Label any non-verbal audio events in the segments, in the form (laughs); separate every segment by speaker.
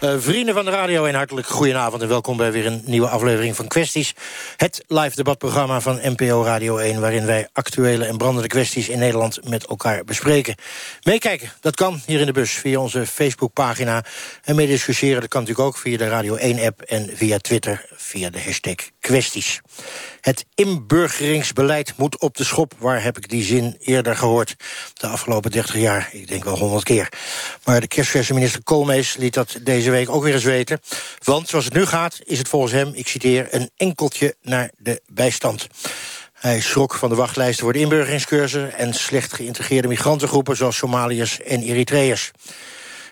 Speaker 1: Uh, vrienden van de radio, een hartelijk goedenavond en welkom bij weer een nieuwe aflevering van Kwesties. Het live debatprogramma van NPO Radio 1, waarin wij actuele en brandende kwesties in Nederland met elkaar bespreken. Meekijken, dat kan hier in de bus via onze Facebookpagina. En meediscussiëren, dat kan natuurlijk ook via de Radio 1-app en via Twitter via de hashtag Kwesties. Het inburgeringsbeleid moet op de schop. Waar heb ik die zin eerder gehoord? De afgelopen 30 jaar, ik denk wel 100 keer. Maar de kerstverse minister Koolmees liet dat deze week ook weer eens weten. Want zoals het nu gaat, is het volgens hem, ik citeer... een enkeltje naar de bijstand. Hij schrok van de wachtlijsten voor de inburgeringscursus... en slecht geïntegreerde migrantengroepen zoals Somaliërs en Eritreërs.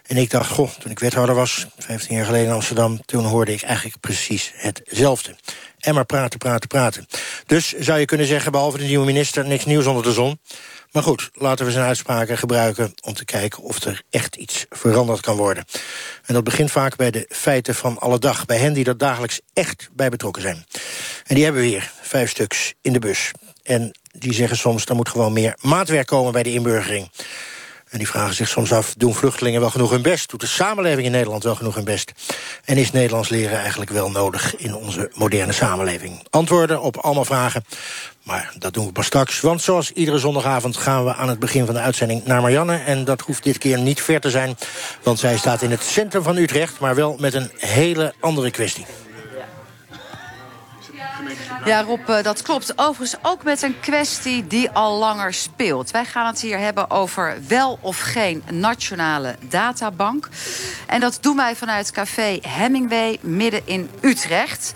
Speaker 1: En ik dacht, goh, toen ik wethouder was, 15 jaar geleden in Amsterdam... toen hoorde ik eigenlijk precies hetzelfde. En maar praten, praten, praten. Dus zou je kunnen zeggen, behalve de nieuwe minister... niks nieuws onder de zon. Maar goed, laten we zijn uitspraken gebruiken... om te kijken of er echt iets veranderd kan worden. En dat begint vaak bij de feiten van alle dag. Bij hen die er dagelijks echt bij betrokken zijn. En die hebben we vijf stuks, in de bus. En die zeggen soms, er moet gewoon meer maatwerk komen bij de inburgering. En die vragen zich soms af, doen vluchtelingen wel genoeg hun best? Doet de samenleving in Nederland wel genoeg hun best? En is Nederlands leren eigenlijk wel nodig in onze moderne samenleving? Antwoorden op allemaal vragen, maar dat doen we pas straks. Want zoals iedere zondagavond gaan we aan het begin van de uitzending naar Marianne. En dat hoeft dit keer niet ver te zijn, want zij staat in het centrum van Utrecht... maar wel met een hele andere kwestie.
Speaker 2: Ja, Rob, eh, dat klopt. Overigens ook met een kwestie die al langer speelt. Wij gaan het hier hebben over wel of geen nationale databank. En dat doen wij vanuit café Hemingway midden in Utrecht.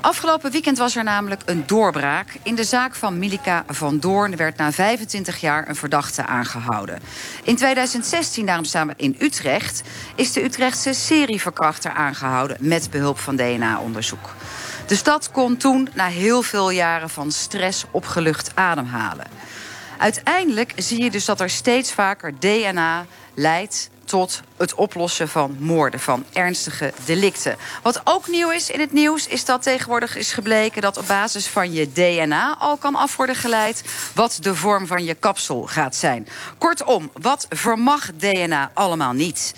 Speaker 2: Afgelopen weekend was er namelijk een doorbraak. In de zaak van Milika van Doorn werd na 25 jaar een verdachte aangehouden. In 2016, daarom staan we in Utrecht... is de Utrechtse serieverkrachter aangehouden met behulp van DNA-onderzoek. De stad kon toen na heel veel jaren van stress opgelucht ademhalen. Uiteindelijk zie je dus dat er steeds vaker DNA leidt tot het oplossen van moorden, van ernstige delicten. Wat ook nieuw is in het nieuws, is dat tegenwoordig is gebleken... dat op basis van je DNA al kan af worden geleid... wat de vorm van je kapsel gaat zijn. Kortom, wat vermag DNA allemaal niet?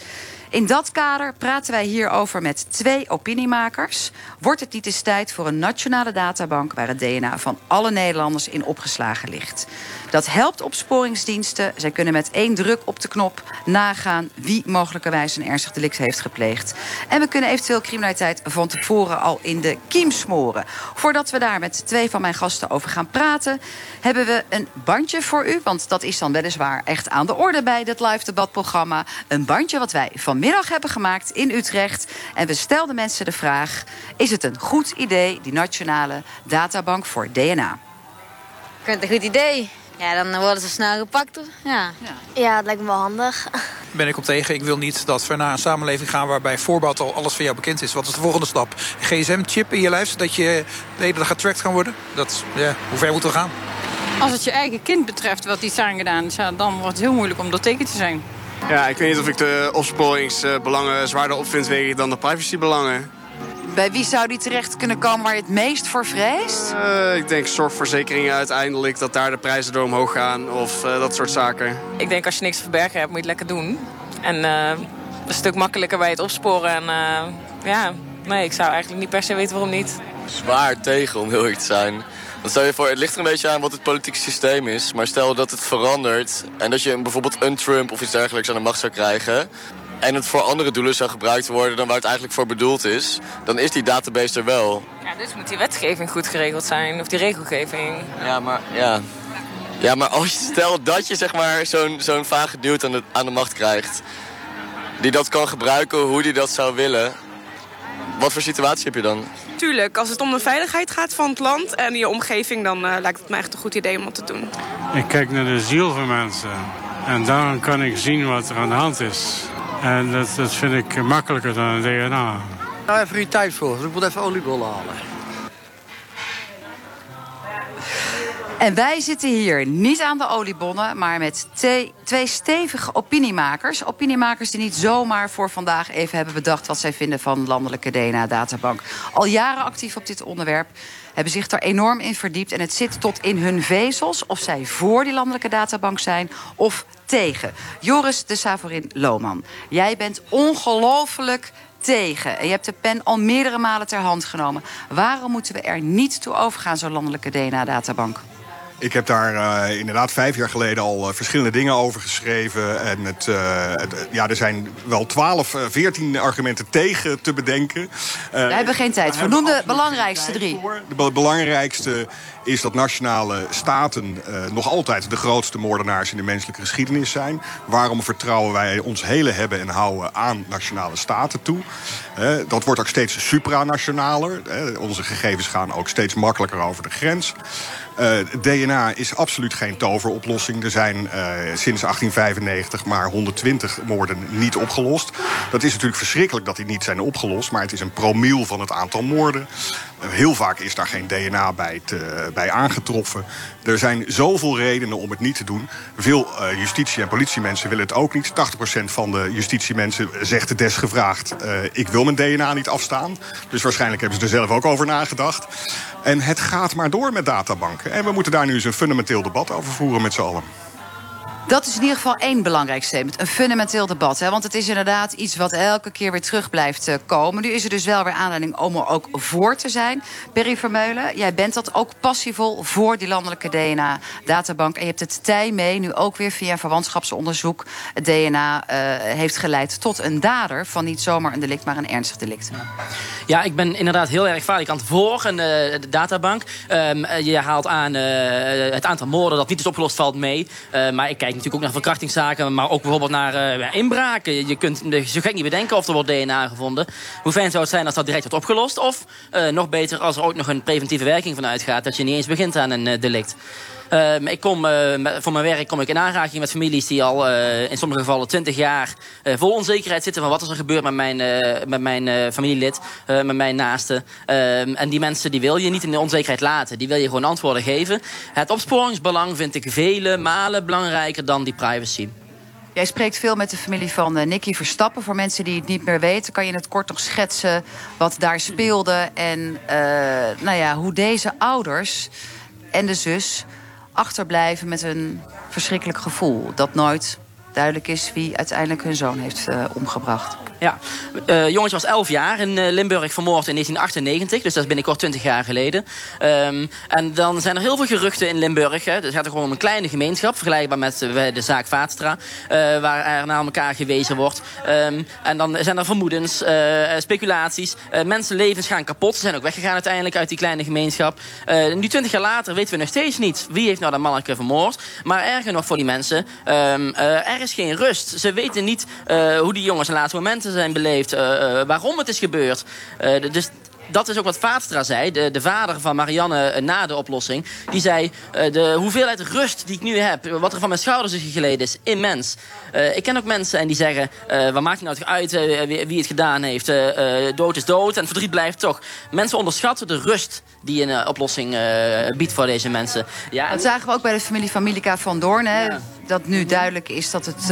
Speaker 2: In dat kader praten wij hierover met twee opiniemakers. Wordt het niet eens tijd voor een nationale databank... waar het DNA van alle Nederlanders in opgeslagen ligt? Dat helpt opsporingsdiensten. Zij kunnen met één druk op de knop nagaan wie mogelijkerwijs een ernstig delict heeft gepleegd. En we kunnen eventueel criminaliteit van tevoren al in de kiem smoren. Voordat we daar met twee van mijn gasten over gaan praten, hebben we een bandje voor u. Want dat is dan weliswaar echt aan de orde bij dit live debatprogramma. Een bandje wat wij vanmiddag hebben gemaakt in Utrecht. En we stelden mensen de vraag: is het een goed idee, die nationale databank voor DNA?
Speaker 3: Ik vind het een goed idee. Ja, dan worden ze snel gepakt. Ja.
Speaker 4: ja, dat lijkt me wel handig. (laughs)
Speaker 5: Ben ik op tegen. Ik wil niet dat we naar een samenleving gaan... waarbij voorbaat al alles van jou bekend is. Wat is de volgende stap? GSM-chip in je lijf, zodat je de hele dag getrackt kan worden? Dat, ja, hoe ver moeten we gaan?
Speaker 6: Als het je eigen kind betreft wat iets aangedaan is... dan wordt het heel moeilijk om dat teken te zijn.
Speaker 7: Ja, ik weet niet of ik de opsporingsbelangen zwaarder opvind... dan de privacybelangen.
Speaker 2: Bij wie zou die terecht kunnen komen waar je het meest voor vreest?
Speaker 7: Uh, ik denk zorgverzekeringen uiteindelijk, dat daar de prijzen door omhoog gaan of uh, dat soort zaken.
Speaker 6: Ik denk als je niks te verbergen hebt, moet je het lekker doen. En uh, dat is een stuk makkelijker bij het opsporen. En ja, nee, ik zou eigenlijk niet per se weten waarom niet.
Speaker 8: Zwaar tegen, om heel eerlijk te zijn. Stel je voor, het ligt er een beetje aan wat het politieke systeem is. Maar stel dat het verandert en dat je bijvoorbeeld een Trump of iets dergelijks aan de macht zou krijgen en het voor andere doelen zou gebruikt worden dan waar het eigenlijk voor bedoeld is, dan is die database er wel.
Speaker 6: Ja, dus moet die wetgeving goed geregeld zijn, of die regelgeving.
Speaker 8: Ja, maar ja. Ja, maar als je stelt dat je zeg maar zo'n zo'n vage duwt aan de, aan de macht krijgt, die dat kan gebruiken hoe die dat zou willen, wat voor situatie heb je dan?
Speaker 9: Tuurlijk, als het om de veiligheid gaat van het land en je omgeving... dan uh, lijkt het me echt een goed idee om dat te doen.
Speaker 10: Ik kijk naar de ziel van mensen. En daarom kan ik zien wat er aan de hand is. En dat, dat vind ik makkelijker dan een DNA.
Speaker 11: Nou, even geen tijd voor. ik moet even oliebollen halen.
Speaker 2: En wij zitten hier niet aan de oliebonnen, maar met twee, stevige opiniemakers. Opiniemakers die niet zomaar voor vandaag even hebben bedacht wat zij vinden van landelijke DNA-databank. Al jaren actief op dit onderwerp hebben zich er enorm in verdiept. En het zit tot in hun vezels of zij voor die landelijke databank zijn of tegen. Joris de Savorin Lohman, jij bent ongelooflijk tegen. En je hebt de pen al meerdere malen ter hand genomen. Waarom moeten we er niet toe overgaan, zo'n landelijke DNA-databank?
Speaker 11: Ik heb daar uh, inderdaad vijf jaar geleden al uh, verschillende dingen over geschreven. En het, uh, het, ja, er zijn wel twaalf, veertien argumenten tegen te bedenken.
Speaker 2: Wij hebben geen tijd voor. Noem de belangrijkste drie.
Speaker 11: De belangrijkste is dat nationale staten nog altijd de grootste moordenaars in de menselijke geschiedenis zijn. Waarom vertrouwen wij ons hele hebben en houden aan nationale staten toe? dat wordt ook steeds supranationaler. onze gegevens gaan ook steeds makkelijker over de grens. Uh, DNA is absoluut geen toveroplossing. Er zijn uh, sinds 1895 maar 120 moorden niet opgelost. Dat is natuurlijk verschrikkelijk dat die niet zijn opgelost... maar het is een promiel van het aantal moorden. Uh, heel vaak is daar geen DNA bij, bij aangetroffen. Er zijn zoveel redenen om het niet te doen. Veel justitie- en politiemensen willen het ook niet. 80% van de justitiemensen zegt desgevraagd... ik wil mijn DNA niet afstaan. Dus waarschijnlijk hebben ze er zelf ook over nagedacht. En het gaat maar door met databanken. En we moeten daar nu eens een fundamenteel debat over voeren met z'n allen.
Speaker 2: Dat is in ieder geval één belangrijk statement. Een fundamenteel debat. Hè? Want het is inderdaad iets wat elke keer weer terug blijft uh, komen. Nu is er dus wel weer aanleiding om er ook voor te zijn. Perry Vermeulen, jij bent dat ook passievol voor die landelijke DNA-databank. En je hebt het tij mee, nu ook weer via verwantschapsonderzoek. Het DNA uh, heeft geleid tot een dader van niet zomaar een delict, maar een ernstig delict.
Speaker 12: Ja, ik ben inderdaad heel erg valikant voor een uh, databank. Um, je haalt aan het aantal moorden dat niet is opgelost valt mee. maar ik kijk natuurlijk ook naar verkrachtingszaken, maar ook bijvoorbeeld naar uh, inbraken. Je kunt zo gek niet bedenken of er wordt DNA gevonden. Hoe fijn zou het zijn als dat direct wordt opgelost? Of uh, nog beter als er ook nog een preventieve werking van uitgaat, dat je niet eens begint aan een uh, delict. Uh, ik kom, uh, voor mijn werk kom ik in aanraking met families die al uh, in sommige gevallen 20 jaar vol onzekerheid zitten van wat is er gebeurd met mijn, met mijn familielid, met mijn naaste. Ehm, en die mensen die wil je niet in de onzekerheid laten. Die wil je gewoon antwoorden geven. Het opsporingsbelang vind ik vele malen belangrijker dan die privacy.
Speaker 2: Jij spreekt veel met de familie van uh, Nicky Verstappen. Voor mensen die het niet meer weten, kan je het kort nog schetsen wat daar speelde. En nou ja, hoe deze ouders en de zus achterblijven met een verschrikkelijk gevoel. Dat nooit duidelijk is wie uiteindelijk hun zoon heeft uh, omgebracht.
Speaker 12: Ja, uh, jongetje was 11 jaar in uh, Limburg vermoord in 1998. Dus dat is binnenkort 20 jaar geleden. Um, en dan zijn er heel veel geruchten in Limburg. Hè. Het gaat gewoon om een kleine gemeenschap. Vergelijkbaar met de zaak Vaatstra. waar er naar elkaar gewezen wordt. Um, en dan zijn er vermoedens, speculaties. mensenlevens gaan kapot. Ze zijn ook weggegaan uiteindelijk uit die kleine gemeenschap. nu 20 jaar later weten we nog steeds niet wie heeft nou dat manneke vermoord. Maar erger nog voor die mensen. Um, is geen rust. Ze weten niet hoe die jongens de laatste momenten zijn beleefd, uh, uh, waarom het is gebeurd. Dus dat is ook wat Vaatstra zei, de, de vader van Marianne na de oplossing. Die zei, uh, de hoeveelheid rust die ik nu heb, wat er van mijn schouders is geleden, is immens. Uh, ik ken ook mensen en die zeggen, uh, wat maakt het nou uit wie, wie, het gedaan heeft? dood is dood en verdriet blijft toch. Mensen onderschatten de rust die een oplossing biedt voor deze mensen.
Speaker 2: Ja, dat zagen we ook bij de familie van Milika van Doorn. Hè? Ja. Dat nu duidelijk is dat het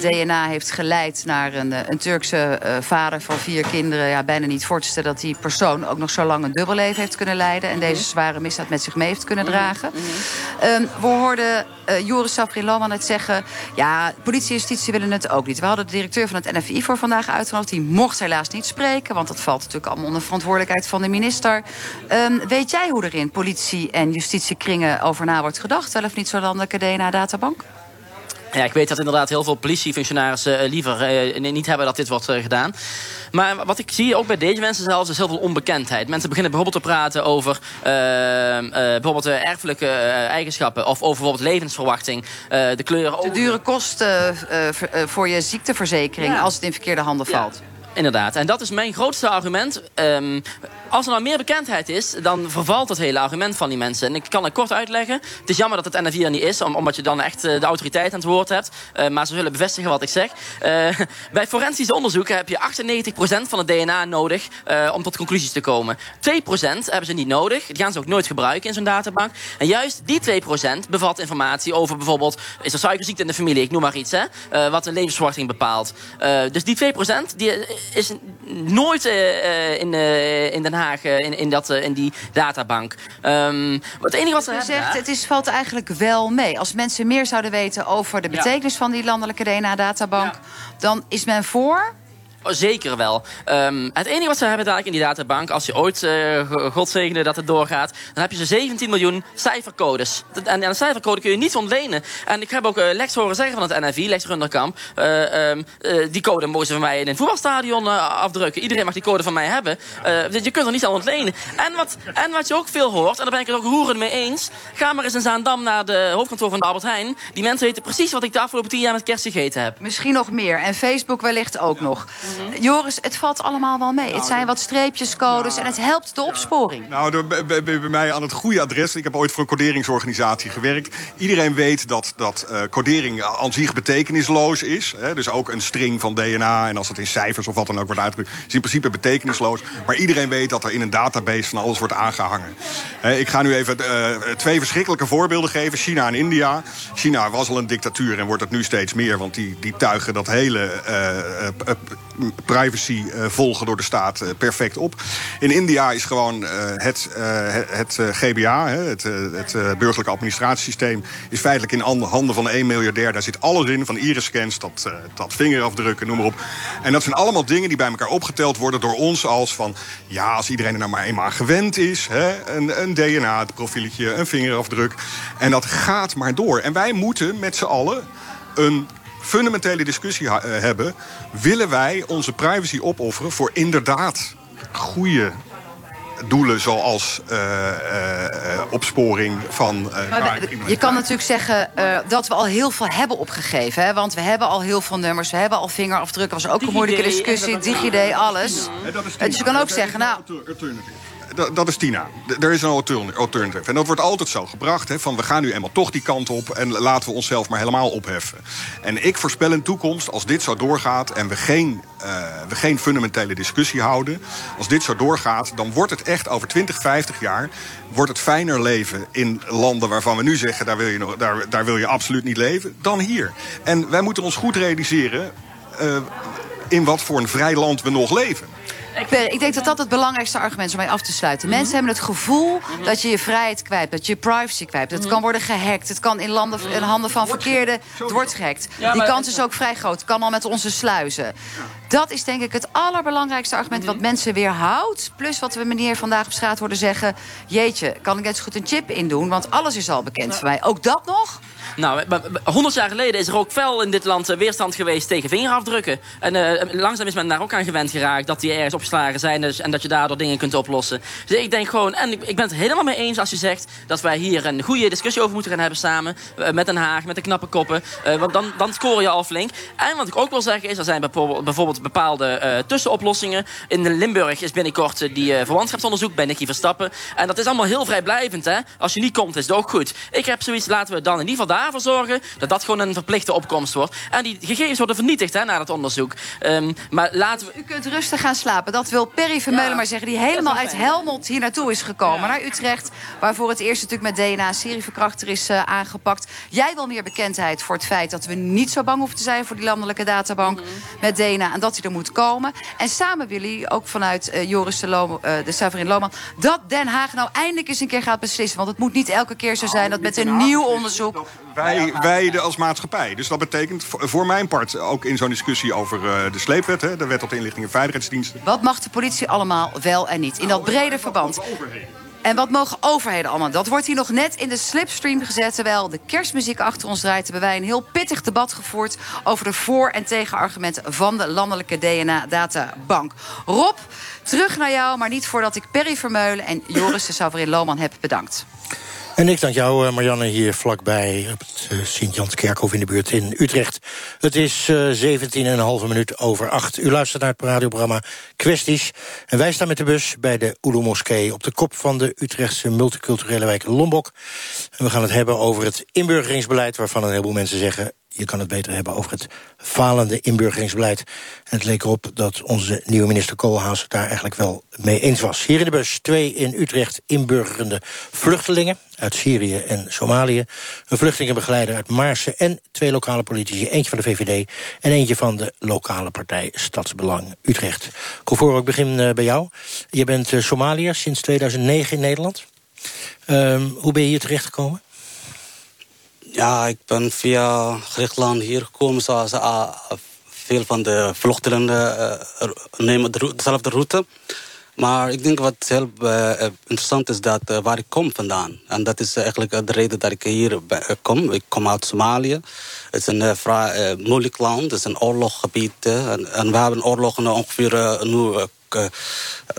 Speaker 2: DNA heeft geleid naar een, een Turkse vader van vier kinderen. Ja, bijna niet voor te stellen dat die persoon ook nog zo lang een dubbelleven heeft kunnen leiden... en deze zware misdaad met zich mee heeft kunnen dragen. Um, we hoorden uh, Joris Safri-Loman het zeggen... ja, politie en justitie willen het ook niet. We hadden de directeur van het NFI voor vandaag uitgenodigd. Die mocht helaas niet spreken, want dat valt natuurlijk allemaal onder verantwoordelijkheid van de minister. Um, weet jij hoe er in politie- en justitiekringen over na wordt gedacht? Wel of niet zo'n landelijke DNA-databank?
Speaker 12: Ja, ik weet dat inderdaad heel veel politiefunctionarissen uh, liever uh, niet hebben dat dit wordt uh, gedaan. Maar wat ik zie, ook bij deze mensen zelfs, is heel veel onbekendheid. Mensen beginnen bijvoorbeeld te praten over bijvoorbeeld erfelijke eigenschappen... of over bijvoorbeeld levensverwachting, de kleuren...
Speaker 2: De dure kosten voor je ziekteverzekering ja. als het in verkeerde handen valt.
Speaker 12: Ja. Inderdaad, en dat is mijn grootste argument. Ehm, als er nou meer bekendheid is, dan vervalt het hele argument van die mensen. En ik kan het kort uitleggen. Het is jammer dat het NFI er niet is, omdat je dan echt de autoriteit aan het woord hebt. maar ze zullen bevestigen wat ik zeg. (laughs) bij forensisch onderzoek heb je 98% van het DNA nodig om tot conclusies te komen. 2% hebben ze niet nodig. Die gaan ze ook nooit gebruiken in zo'n databank. En juist die 2% bevat informatie over bijvoorbeeld... is er suikerziekte in de familie, ik noem maar iets, hè, wat een levensverwachting bepaalt. Dus die 2% die is nooit uh, in, in Den Haag in, in, dat, in die databank. Um, het enige wat ze
Speaker 2: hebben... zegt, het is, valt eigenlijk wel mee. Als mensen meer zouden weten over de betekenis van die landelijke DNA-databank... dan is men voor
Speaker 12: Oh, zeker wel. Um, het enige wat ze hebben dadelijk in die databank... als je ooit, uh, God zegene dat het doorgaat... dan heb je ze 17 miljoen cijfercodes. En, een cijfercode kun je niet ontlenen. En ik heb ook uh, Lex horen zeggen van het NFI, Lex Runderkamp... Uh, um, die code mogen ze van mij in een voetbalstadion afdrukken. Iedereen mag die code van mij hebben. je kunt er niet aan ontlenen. En wat, en wat je ook veel hoort, en daar ben ik het ook roerend mee eens... ga maar eens in Zaandam naar de hoofdkantoor van de Albert Heijn. Die mensen weten precies wat ik de afgelopen 10 jaar met kerst gegeten heb.
Speaker 2: Misschien nog meer. En Facebook wellicht ook nog. Joris, het valt allemaal wel mee. het nou, zijn wat streepjes, codes en het helpt de opsporing.
Speaker 11: Nou, bij, bij, mij aan het goede adres. Ik heb ooit voor een coderingsorganisatie gewerkt. Iedereen weet dat, dat uh, codering aan zich betekenisloos is. Hè? Dus ook een string van DNA en als het in cijfers of wat dan ook wordt uitgedrukt... is in principe betekenisloos. Maar iedereen weet dat er in een database van alles wordt aangehangen. ik ga nu even uh, twee verschrikkelijke voorbeelden geven. China en India. China was al een dictatuur en wordt het nu steeds meer... want die, die tuigen dat hele uh, privacy uh, volgen door de staat uh, perfect op. In India is gewoon uh, het, het GBA, het, het burgerlijke administratiesysteem... is feitelijk in handen van één miljardair. Daar zit alles in, van iris-scans tot, tot vingerafdrukken, noem maar op. En dat zijn allemaal dingen die bij elkaar opgeteld worden door ons als van... ja, als iedereen er nou maar eenmaal gewend is, hè, een, een DNA-profieletje, een vingerafdruk... en dat gaat maar door. En wij moeten met z'n allen een fundamentele discussie uh, hebben. Willen wij onze privacy opofferen voor inderdaad goede doelen zoals uh, uh, opsporing van.
Speaker 2: je kan natuurlijk zeggen dat we al heel veel hebben opgegeven. Hè? Want we hebben al heel veel nummers, we hebben al vingerafdrukken. was ook een moeilijke discussie. DigiD, alles. dus je kan ook zeggen, nou
Speaker 11: dat is Tina. Er is een alternative. En dat wordt altijd zo gebracht. Hè, van we gaan nu eenmaal toch die kant op... en laten we onszelf maar helemaal opheffen. En ik voorspel een toekomst, als dit zo doorgaat... en we geen, uh, we geen fundamentele discussie houden... als dit zo doorgaat, dan wordt het echt over 20, 50 jaar... wordt het fijner leven in landen waarvan we nu zeggen... daar wil je, daar, daar wil je absoluut niet leven, dan hier. En wij moeten ons goed realiseren... Uh, in wat voor een vrij land we nog leven.
Speaker 2: Ik denk dat dat het belangrijkste argument is om mij af te sluiten. Mensen hebben het gevoel dat je je vrijheid kwijt, dat je je privacy kwijt. Het kan worden gehackt. Het kan in, landen, in handen van verkeerde... Het wordt gehackt. Die kans is ook vrij groot. Het kan al met onze sluizen. Dat is denk ik het allerbelangrijkste argument wat mensen weerhoudt. Plus wat we meneer vandaag op straat hoorden zeggen... jeetje, kan ik net zo goed een chip indoen? Want alles is al bekend voor mij. Ook dat nog?
Speaker 12: Nou, 100 jaar geleden is er ook fel in dit land eh, weerstand geweest tegen vingerafdrukken. En uh, langzaam is men daar ook aan gewend geraakt dat die ergens opgeslagen zijn dus, en dat je daardoor dingen kunt oplossen. Dus ik denk gewoon, en ik, ben het helemaal mee eens als je zegt dat wij hier een goede discussie over moeten gaan hebben samen. Uh, met Den Haag, met de knappe koppen. want dan, dan scoor je al flink. En wat ik ook wil zeggen is, er zijn bijvoorbeeld, bijvoorbeeld bepaalde tussenoplossingen. In Limburg is binnenkort die verwantschapsonderzoek bij Nicky Verstappen. En dat is allemaal heel vrijblijvend, hè. Als je niet komt, is het ook goed. Ik heb zoiets, laten we dan in ieder geval daar daarvoor zorgen dat dat gewoon een verplichte opkomst wordt. En die gegevens worden vernietigd hè, na dat onderzoek. Um, maar laten we...
Speaker 2: U kunt rustig gaan slapen. Dat wil Perry Vermeulen maar zeggen, die helemaal uit Helmond hier naartoe is gekomen. Naar Utrecht, waarvoor het eerst natuurlijk met DNA serieverkrachter is uh, aangepakt. Jij wil meer bekendheid voor het feit dat we niet zo bang hoeven te zijn voor die landelijke databank mhm. met DNA. En dat die er moet komen. En samen willen jullie ook vanuit uh, Joris de, uh, de Savarin Lohman... dat Den Haag nou eindelijk eens een keer gaat beslissen. Want het moet niet elke keer zo zijn dat met een nieuw onderzoek
Speaker 11: wij, wij de als maatschappij. Dus dat betekent voor mijn part ook in zo'n discussie over uh, de sleepwet... Hè, de wet op de inlichting en veiligheidsdiensten.
Speaker 2: Wat mag de politie allemaal wel en niet? In dat brede verband. En wat mogen overheden allemaal? Dat wordt hier nog net in de slipstream gezet. Terwijl de kerstmuziek achter ons draait... hebben wij een heel pittig debat gevoerd... over de voor- en tegenargumenten van de landelijke DNA-databank. Rob, terug naar jou, maar niet voordat ik Perry Vermeulen... en Joris de Sauverin Lohman heb bedankt.
Speaker 1: En ik dank jou, eh, Marianne, hier vlakbij op het uh, Sint-Janskerkhof in de buurt in Utrecht. Het is uh, 17 en een halve minuut over acht. U luistert naar het radioprogramma Kwesties. En wij staan met de bus bij de Oelo Moskee... op de kop van de Utrechtse multiculturele wijk Lombok. En we gaan het hebben over het inburgeringsbeleid... waarvan een heleboel mensen zeggen je kan het beter hebben over het falende inburgeringsbeleid. En het leek erop dat onze nieuwe minister Koolhaas het daar eigenlijk wel mee eens was. Hier in de bus twee in Utrecht inburgerende vluchtelingen uit Syrië en Somalië. Een vluchtelingenbegeleider uit Maarsen en twee lokale politici. Eentje van de VVD en eentje van de lokale partij Stadsbelang Utrecht. Kofor, ik begin eh, bij jou. Je bent uh, Somaliër sinds 2009 in Nederland. Um, hoe ben je hier terechtgekomen?
Speaker 13: Ja, ik ben via Griekenland hier gekomen. Zoals uh, veel van de vluchtelingen uh, nemen de, dezelfde route. Maar ik denk wat heel uh, interessant is dat uh, waar ik kom vandaan. En dat is eigenlijk de reden dat ik hier kom. Ik kom uit Somalië. Het is een moeilijk land. Het is een oorlogsgebied. En, en, we hebben oorlogen ongeveer nu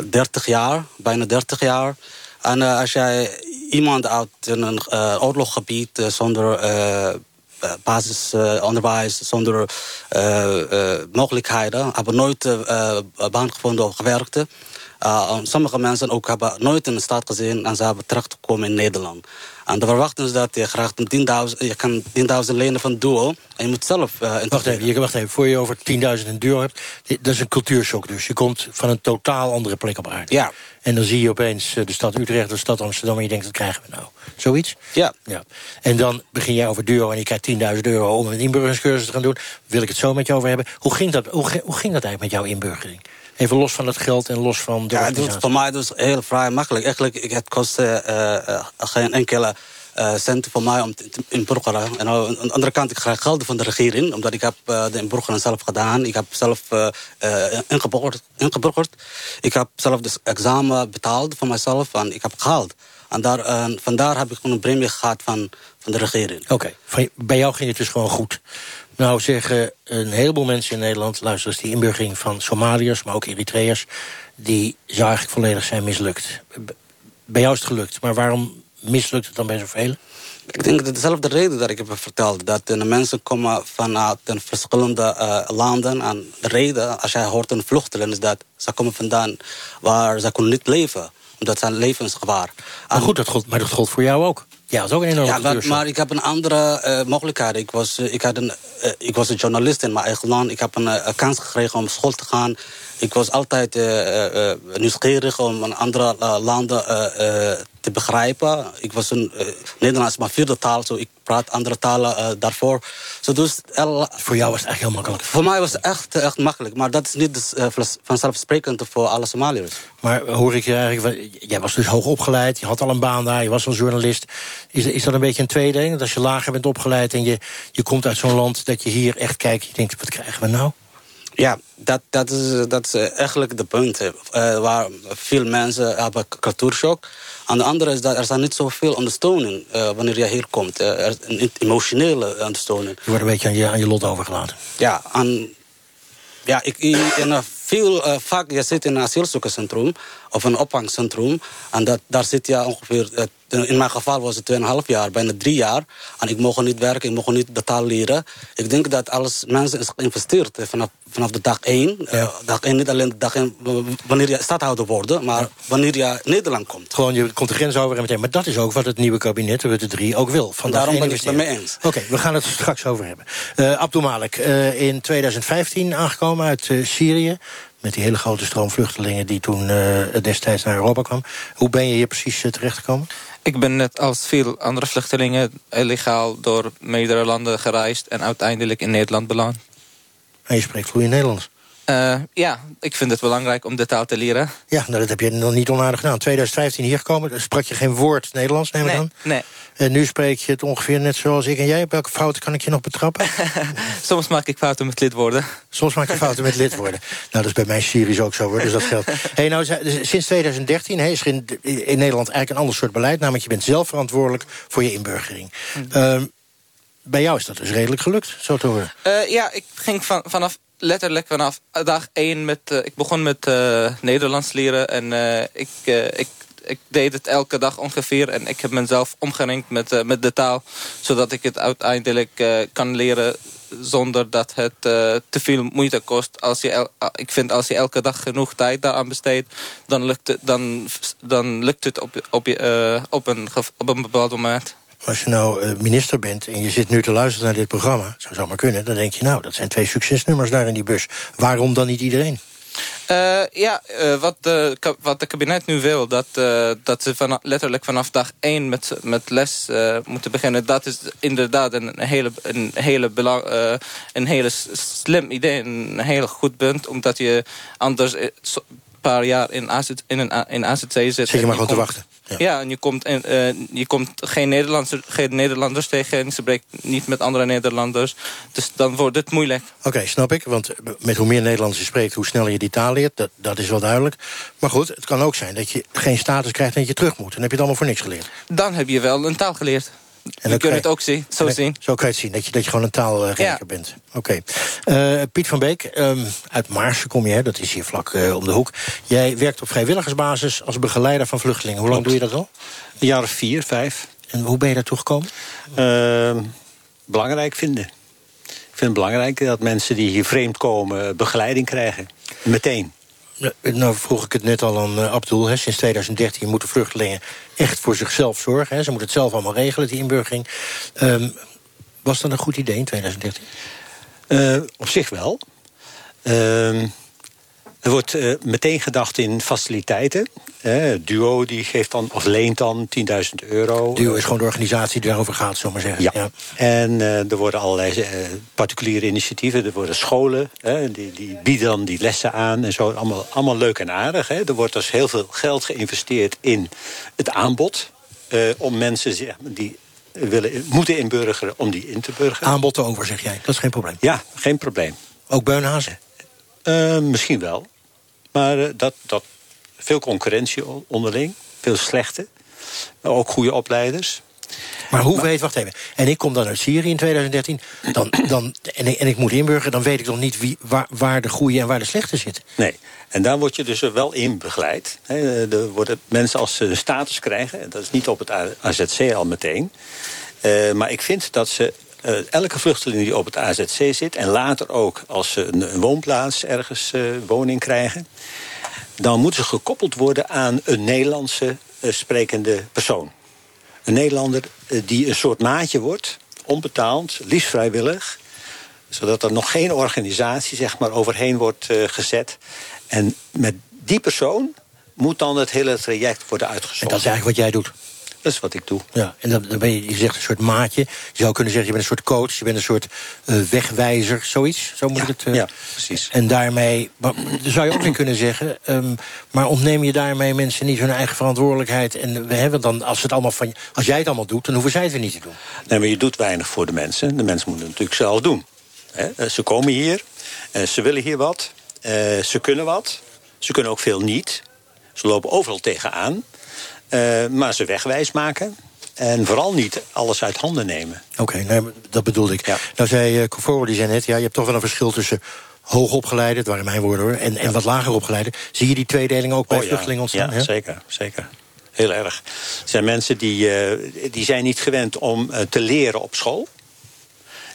Speaker 13: 30 jaar, bijna 30 jaar. En als jij iemand uit een uh, oorlogsgebied uh, zonder basisonderwijs, zonder mogelijkheden, hebben nooit baan gevonden of gewerkt. sommige mensen ook hebben nooit in de stad gezien en ze hebben terechtgekomen in Nederland. En de verwachting is dat je graag 10.000, je kan 10.000 lenen van Duo. En je moet zelf... Uh,
Speaker 1: wacht even, je, wacht even, voor je over 10.000 in Duo hebt... dat is een cultuurshock dus. Je komt van een totaal andere plek op aarde.
Speaker 13: Ja.
Speaker 1: En dan zie je opeens de stad Utrecht, de stad Amsterdam... en je denkt, dat krijgen we nou. Zoiets?
Speaker 13: Ja.
Speaker 1: ja. En dan begin jij over Duo en je krijgt 10.000 euro... om een inburgeringscursus te gaan doen. Wil ik het zo met je over hebben. Hoe ging dat, hoe, hoe ging dat eigenlijk met jouw inburgering? Even los van het geld en los van de
Speaker 13: Ja, dus voor mij dus heel vrij makkelijk. Eigenlijk, het kost uh, uh, geen enkele centen voor mij om te inburgeren. En aan de andere kant, ik krijg geld van de regering... omdat ik heb de inburgering zelf gedaan. Ik heb zelf uh, ingeburgerd, ingeburgerd. Ik heb zelf dus examen betaald voor mezelf en ik heb gehaald. En daar, vandaar heb ik gewoon een premie gehad van, van de regering.
Speaker 1: Oké, okay. bij jou ging het dus gewoon goed. Nou zeggen een heleboel mensen in Nederland... luister eens, die inburgering van Somaliërs, maar ook Eritreërs... die zou eigenlijk volledig zijn mislukt. Bij jou is het gelukt, maar waarom mislukt het dan bij zoveel?
Speaker 13: Ik denk dat dezelfde reden dat ik heb verteld. Dat de mensen komen vanuit de verschillende uh, landen. En de reden, als jij hoort een vluchteling, is dat ze komen vandaan waar ze kunnen niet leven. Omdat zijn levensgevaar.
Speaker 1: Maar goed, dat gold, maar dat gold voor jou ook. Ja, dat is ook een enorme
Speaker 13: ja, maar, maar ik heb een andere uh, mogelijkheid. Ik was, uh, ik, had een, uh, ik was een journalist in mijn eigen land. Ik heb een kans gekregen om school te gaan. Ik was altijd nieuwsgierig om in andere landen te begrijpen. Ik was een Nederlands maar vierde taal, zo ik praat andere talen daarvoor. So, dus,
Speaker 1: voor jou was het echt heel makkelijk?
Speaker 13: Voor mij was het echt, echt makkelijk. Maar dat is niet dus, vanzelfsprekend voor alle Somaliërs.
Speaker 1: Maar hoor ik je eigenlijk... Jij was dus hoog opgeleid, je had al een baan daar, je was al journalist... Is, is dat een beetje een tweede Dat als je lager bent opgeleid en je, je komt uit zo'n land... dat je hier echt kijkt je denkt, wat krijgen we nou?
Speaker 13: Ja, dat, dat, is, dat is eigenlijk de punt. Uh, waar veel mensen hebben cultuurshock. Aan de andere is dat er zijn niet zoveel ondersteuning uh, wanneer je hier komt. Uh, er een emotionele ondersteuning.
Speaker 1: Je wordt een beetje aan je, aan je lot overgelaten.
Speaker 13: Ja, en, ja ik, in, veel, vaak je zit in een asielzoekerscentrum of een opvangcentrum. En dat, daar zit je ongeveer, in mijn geval was het 2,5 jaar, bijna drie jaar. En ik mocht niet werken, ik mocht niet de taal leren. Ik denk dat alles mensen is geïnvesteerd vanaf, vanaf de dag 1. Ja. Uh, dag 1 niet alleen de dag 1 wanneer je stadhouder wordt, maar ja. wanneer je Nederland komt.
Speaker 1: Gewoon, je komt de grens over en meteen. Maar dat is ook wat het nieuwe kabinet, Rutte 3, ook wil.
Speaker 13: Van Daarom ben ik het mee eens.
Speaker 1: Oké, okay, we gaan het straks over hebben. Uh, Abdul Malik, in 2015 aangekomen uit Syrië met die hele grote stroom vluchtelingen die toen uh, destijds naar Europa kwam. Hoe ben je hier precies uh, terechtgekomen?
Speaker 14: Ik ben net als veel andere vluchtelingen illegaal door meerdere landen gereisd... en uiteindelijk in Nederland beland.
Speaker 1: En je spreekt vloeiend Nederlands?
Speaker 14: Uh, ja, ik vind het belangrijk om de taal te leren.
Speaker 1: Ja, nou, dat heb je nog niet onaardig gedaan. 2015 hier gekomen, sprak je geen woord Nederlands, neem ik
Speaker 14: nee,
Speaker 1: aan?
Speaker 14: Nee.
Speaker 1: En nu spreek je het ongeveer net zoals ik en jij. Op welke fouten kan ik je nog betrappen? (laughs)
Speaker 14: Soms maak ik fouten met lidwoorden.
Speaker 1: Soms maak je fouten met lidwoorden. Nou, dat is bij mij Syrisch ook zo, hoor, dus dat geldt. Hey, nou, sinds 2013 hey, is er in, in, Nederland eigenlijk een ander soort beleid. Namelijk, je bent zelf verantwoordelijk voor je inburgering. Mm. Um, bij jou is dat dus redelijk gelukt, zo te horen.
Speaker 14: Uh, ja, ik ging van, vanaf letterlijk vanaf dag één met... Uh, ik begon met uh, Nederlands leren en uh, ik, ik ik deed het elke dag ongeveer. En ik heb mezelf omgeringd met, eh, met de taal. Zodat ik het uiteindelijk eh, kan leren zonder dat het eh, te veel moeite kost. Als je el- ik vind als je elke dag genoeg tijd daaraan besteedt... dan lukt het, dan, dan lukt het op, op, je, eh, op, een, op een bepaald moment.
Speaker 1: Als je nou eh, minister bent en je zit nu te luisteren naar dit programma... zou zou maar kunnen, dan denk je... nou, dat zijn twee succesnummers daar in die bus. Waarom dan niet iedereen?
Speaker 14: Eh, ja, eh, wat, de, wat de kabinet nu wil, dat, dat ze van, letterlijk vanaf dag één met, met les moeten beginnen. Dat is inderdaad een hele, een hele, belang, een hele slim idee, een heel goed punt. Omdat je anders paar jaar in, AZ, in, een, in AZC zit.
Speaker 1: Zit je
Speaker 14: en
Speaker 1: maar gewoon te wachten.
Speaker 14: Ja, en je komt, in, eh, je komt geen, Nederlanders, geen Nederlanders tegen. Ze spreekt niet met andere Nederlanders. Dus dan wordt het moeilijk.
Speaker 1: Oké, snap ik. Want met hoe meer Nederlands je spreekt... hoe sneller je die taal leert, dat, dat is wel duidelijk. Maar goed, het kan ook zijn dat je geen status krijgt... en dat je terug moet. Dan heb je het allemaal voor niks geleerd.
Speaker 14: Dan heb je wel een taal geleerd. Je kunt het ook zien, zo zien.
Speaker 1: Zo kan je het zien, dat je, dat je gewoon een taalrijker
Speaker 14: Ja.
Speaker 1: bent. Oké. Eh, Piet van Beek, ehm, uit Maarsen kom je, hè? dat is hier vlak eh, om de hoek. Jij werkt op vrijwilligersbasis als begeleider van vluchtelingen. Hoe lang doe je dat al?
Speaker 15: Een jaar of vier, vijf.
Speaker 1: En hoe ben je daartoe gekomen?
Speaker 15: Ehm, belangrijk vinden. Ik vind het belangrijk dat mensen die hier vreemd komen begeleiding krijgen. Meteen.
Speaker 1: Nou vroeg ik het net al aan eh, Abdul. Sinds 2013 moeten vluchtelingen echt voor zichzelf zorgen. Hè. Ze moeten het zelf allemaal regelen, die inburgering. Ehm, was dat een goed idee in 2013?
Speaker 15: Eh, op zich wel. Ehm, er wordt eh, meteen gedacht in faciliteiten. Eh, Duo die geeft dan, of leent dan 10.000 euro.
Speaker 1: Duo is gewoon de organisatie die daarover gaat, zullen we maar zeggen.
Speaker 15: Ja. En eh, er worden allerlei particuliere initiatieven. Er worden scholen, die, die bieden dan die lessen aan en zo. Allemaal, allemaal leuk en aardig. Hè. Er wordt dus heel veel geld geïnvesteerd in het aanbod. om mensen die willen, moeten inburgeren, om die in te burgeren.
Speaker 1: Aanbod over, zeg jij. Dat is geen probleem.
Speaker 15: Ja, geen probleem.
Speaker 1: Ook beunhazen?
Speaker 15: Eh, misschien wel. Maar eh, dat, dat, veel concurrentie onderling. Veel slechte. Maar ook goede opleiders.
Speaker 1: Maar hoe weet, wacht even. En ik kom dan uit Syrië in 2013. Dan, dan, en, ik, en ik moet inburgeren, dan weet ik toch niet wie, waar, waar de goede en waar de slechte zitten.
Speaker 15: Nee, en daar word je dus wel in begeleid. Hè, Er worden mensen als ze een status krijgen... en dat is niet op het AZC al meteen... eh, maar ik vind dat ze... eh, elke vluchteling die op het AZC zit... en later ook als ze een, een woonplaats ergens eh, woning krijgen... dan moeten ze gekoppeld worden aan een Nederlandse eh, sprekende persoon. Een Nederlander die een soort maatje wordt, onbetaald, liefst vrijwillig zodat er nog geen organisatie zeg maar, overheen wordt gezet. En met die persoon moet dan het hele traject worden uitgezocht.
Speaker 1: En dat is eigenlijk wat jij doet.
Speaker 15: Dat is wat ik doe.
Speaker 1: Ja, en dan, dan ben je, je zegt een soort maatje. Je zou kunnen zeggen, je bent een soort coach, je bent een soort eh, wegwijzer, zoiets. Zo moet ik het. eh,
Speaker 15: ja, precies.
Speaker 1: En daarmee, maar, zou je ook weer kunnen zeggen, ehm, maar ontneem je daarmee mensen niet hun eigen verantwoordelijkheid? En we hebben dan, als, het allemaal van, als jij het allemaal doet, dan hoeven zij het weer niet te doen.
Speaker 15: Nee, maar je doet weinig voor de mensen. De mensen moeten het natuurlijk zelf doen. Eh, Ze komen hier, ze willen hier wat, ze kunnen wat. Ze kunnen ook veel niet. Ze lopen overal tegenaan. Eh, maar ze wegwijs maken. En vooral niet alles uit handen nemen.
Speaker 1: Oké, dat bedoelde ik. Nou zei uh, die zei net, ja, je hebt toch wel een verschil tussen hoogopgeleide, het waren mijn woorden hoor, en, en wat lager opgeleide. Zie je die tweedeling ook bij
Speaker 15: Oh
Speaker 1: vluchtelingen ontstaan?
Speaker 15: Ja, zeker, zeker. Heel erg. Er zijn mensen die, eh, die zijn niet gewend om te leren op school.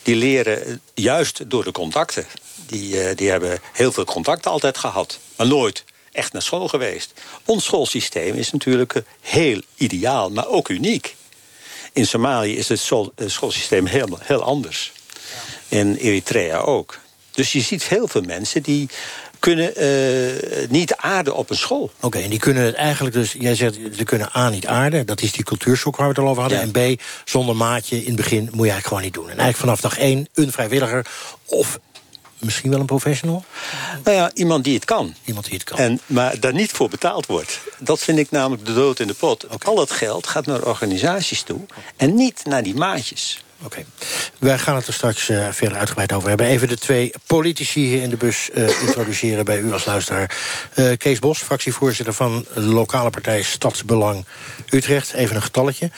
Speaker 15: Die leren juist door de contacten. Die, die hebben heel veel contacten altijd gehad. Maar nooit echt naar school geweest. Ons schoolsysteem is natuurlijk eh, heel ideaal, maar ook uniek. In Somalië is het eh, schoolsysteem heel, heel anders. In Eritrea ook. Dus je ziet heel veel mensen die kunnen eh, niet aarden op een school.
Speaker 1: Oké, en die kunnen het eigenlijk dus, jij zegt, ze kunnen A niet aarden, dat is die cultuurshock waar we het al over hadden. En B, zonder maatje in het begin moet je eigenlijk gewoon niet doen. En eigenlijk vanaf dag één een vrijwilliger of misschien wel een professional?
Speaker 15: Nou ja, iemand die het kan.
Speaker 1: Iemand die het kan.
Speaker 15: En, maar daar niet voor betaald wordt. Dat vind ik namelijk de dood in de pot. Al dat geld gaat naar organisaties toe en niet naar die maatjes.
Speaker 1: Oké. Wij gaan het er straks uh, verder uitgebreid over hebben. Even de twee politici hier in de bus uh, introduceren bij u als luisteraar. Uh, Kees Bos, fractievoorzitter van de lokale partij Stadsbelang Utrecht. Even een getalletje.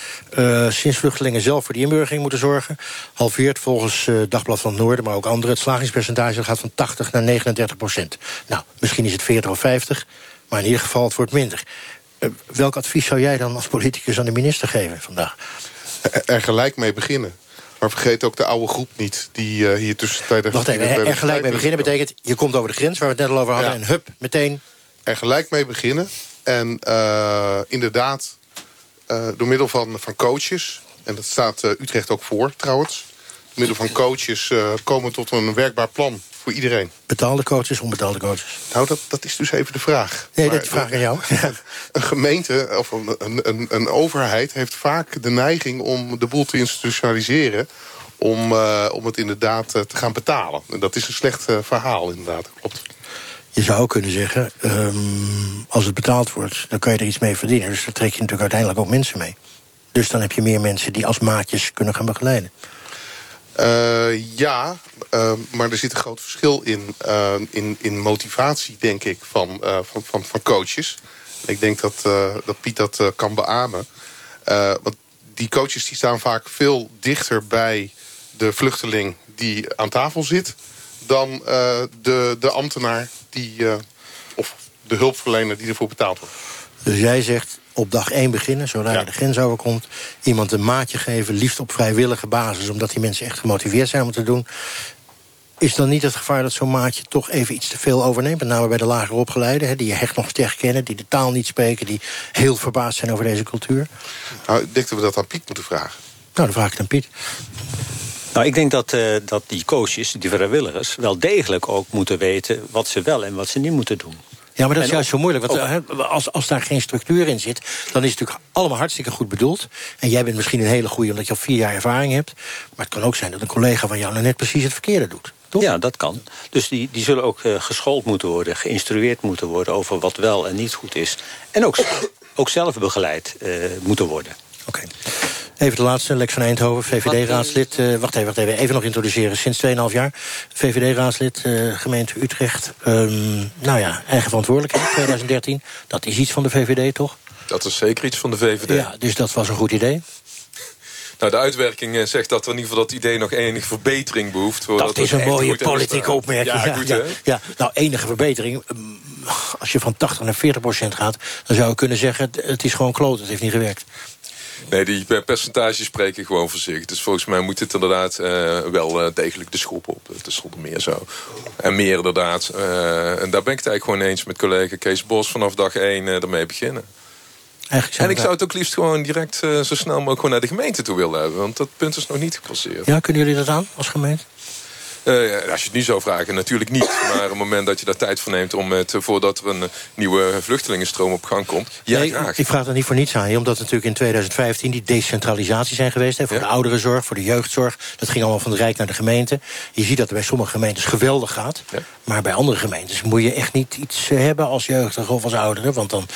Speaker 1: sinds vluchtelingen zelf voor die inburgering moeten zorgen... halveert volgens Dagblad van het Noorden, maar ook anderen... het slagingspercentage gaat van 80 naar 39 procent. Nou, misschien is het 40 of 50, maar in ieder geval het wordt minder. Eh, welk advies zou jij dan als politicus aan de minister geven vandaag?
Speaker 16: Er gelijk mee beginnen. Maar vergeet ook de oude groep niet die uh, hier tussentijdig...
Speaker 1: Wacht even, er, er gelijk mee beginnen betekent... je komt over de grens waar we het net al over hadden... en hup, meteen...
Speaker 16: Er gelijk mee beginnen. En uh, inderdaad, uh, door middel van, van coaches... en dat staat Utrecht ook voor trouwens... door middel van coaches komen tot een werkbaar plan voor iedereen.
Speaker 1: Betaalde coaches, onbetaalde coaches?
Speaker 16: Nou, dat, dat is dus even de vraag.
Speaker 1: Nee, maar, dat is vraag aan jou. (laughs)
Speaker 16: een gemeente of een, een, een, overheid heeft vaak de neiging om de boel te institutionaliseren om, uh, om het inderdaad uh, te gaan betalen. En dat is een slecht uh, verhaal, inderdaad. Klopt.
Speaker 1: Je zou ook kunnen zeggen, um, als het betaald wordt... dan kan je er iets mee verdienen. Dus daar trek je natuurlijk uiteindelijk ook mensen mee. Dus dan heb je meer mensen die als maatjes kunnen gaan begeleiden.
Speaker 16: Uh, ja, uh, maar er zit een groot verschil in, uh, in, in motivatie, denk ik, van, van, van, van coaches. Ik denk dat, dat Piet dat kan beamen. want die coaches die staan vaak veel dichter bij de vluchteling die aan tafel zit... dan de, de ambtenaar die, of de hulpverlener die ervoor betaald wordt.
Speaker 1: Dus jij zegt, op dag één beginnen, zodra je de grens overkomt. Iemand een maatje geven, liefst op vrijwillige basis... omdat die mensen echt gemotiveerd zijn om het te doen. Is dan niet het gevaar dat zo'n maatje toch even iets te veel overneemt? Met name bij de lager opgeleiden, die je echt nog sterk kennen... die de taal niet spreken, die heel verbaasd zijn over deze cultuur?
Speaker 16: Nou, ik denk dat we dat aan Piet moeten vragen.
Speaker 1: Nou, dan vraag ik aan Piet.
Speaker 15: Nou, ik denk dat, uh, dat die coaches, die vrijwilligers... wel degelijk ook moeten weten wat ze wel en wat ze niet moeten doen.
Speaker 1: Ja, maar dat is juist zo moeilijk. Want als, als daar geen structuur in zit... dan is het natuurlijk allemaal hartstikke goed bedoeld. En jij bent misschien een hele goede omdat je al vier jaar ervaring hebt. Maar het kan ook zijn dat een collega van jou... nou net precies het verkeerde doet. Toch?
Speaker 15: Ja, dat kan. Dus die, die zullen ook uh, geschoold moeten worden, geïnstrueerd moeten worden... over wat wel en niet goed is. En ook, ook zelf begeleid uh, moeten worden.
Speaker 1: Oké. Even de laatste, Lex van Eindhoven, VVD-raadslid. Uh, wacht even, wacht even, even nog introduceren. Sinds 2,5 jaar, VVD-raadslid, uh, gemeente Utrecht. Um, nou ja, eigen verantwoordelijkheid, 2013. Dat is iets van de VVD, toch?
Speaker 17: Dat is zeker iets van de VVD.
Speaker 1: Ja, dus dat was een goed idee.
Speaker 17: Nou, de uitwerking eh, zegt dat er in ieder geval dat idee nog enige verbetering behoeft.
Speaker 1: Dat is een mooie politieke opmerking. Ja, goed, ja, ja, nou, enige verbetering. Mm, als je van 80 naar 40 procent gaat, dan zou je kunnen zeggen... het is gewoon kloot, het heeft niet gewerkt.
Speaker 17: Nee, die percentages spreken gewoon voor zich. Dus volgens mij moet het inderdaad uh, wel uh, degelijk de schop op. Het is zonder meer zo. En meer inderdaad. Uh, en daar ben ik het eigenlijk gewoon eens met collega Kees Bos... vanaf dag één ermee beginnen. En ik zou het ook liefst gewoon direct zo snel mogelijk gewoon naar de gemeente toe willen hebben. Want dat punt is nog niet gepasseerd.
Speaker 1: Ja, kunnen jullie dat aan als gemeente?
Speaker 17: Uh, als je het nu zou vragen, natuurlijk niet. (coughs) Maar op het moment dat je daar tijd voor neemt... Om het, voordat er een nieuwe vluchtelingenstroom op gang komt, ja, nee, graag.
Speaker 1: Ik vraag dat niet voor niets aan je. Omdat natuurlijk in 2015 die decentralisatie zijn geweest... Hè, voor de ouderenzorg, voor de jeugdzorg. Dat ging allemaal van de Rijk naar de gemeente. Je ziet dat het bij sommige gemeentes geweldig gaat. Ja. Maar bij andere gemeentes moet je echt niet iets eh, hebben... als jeugdige of als ouderen. Want dan,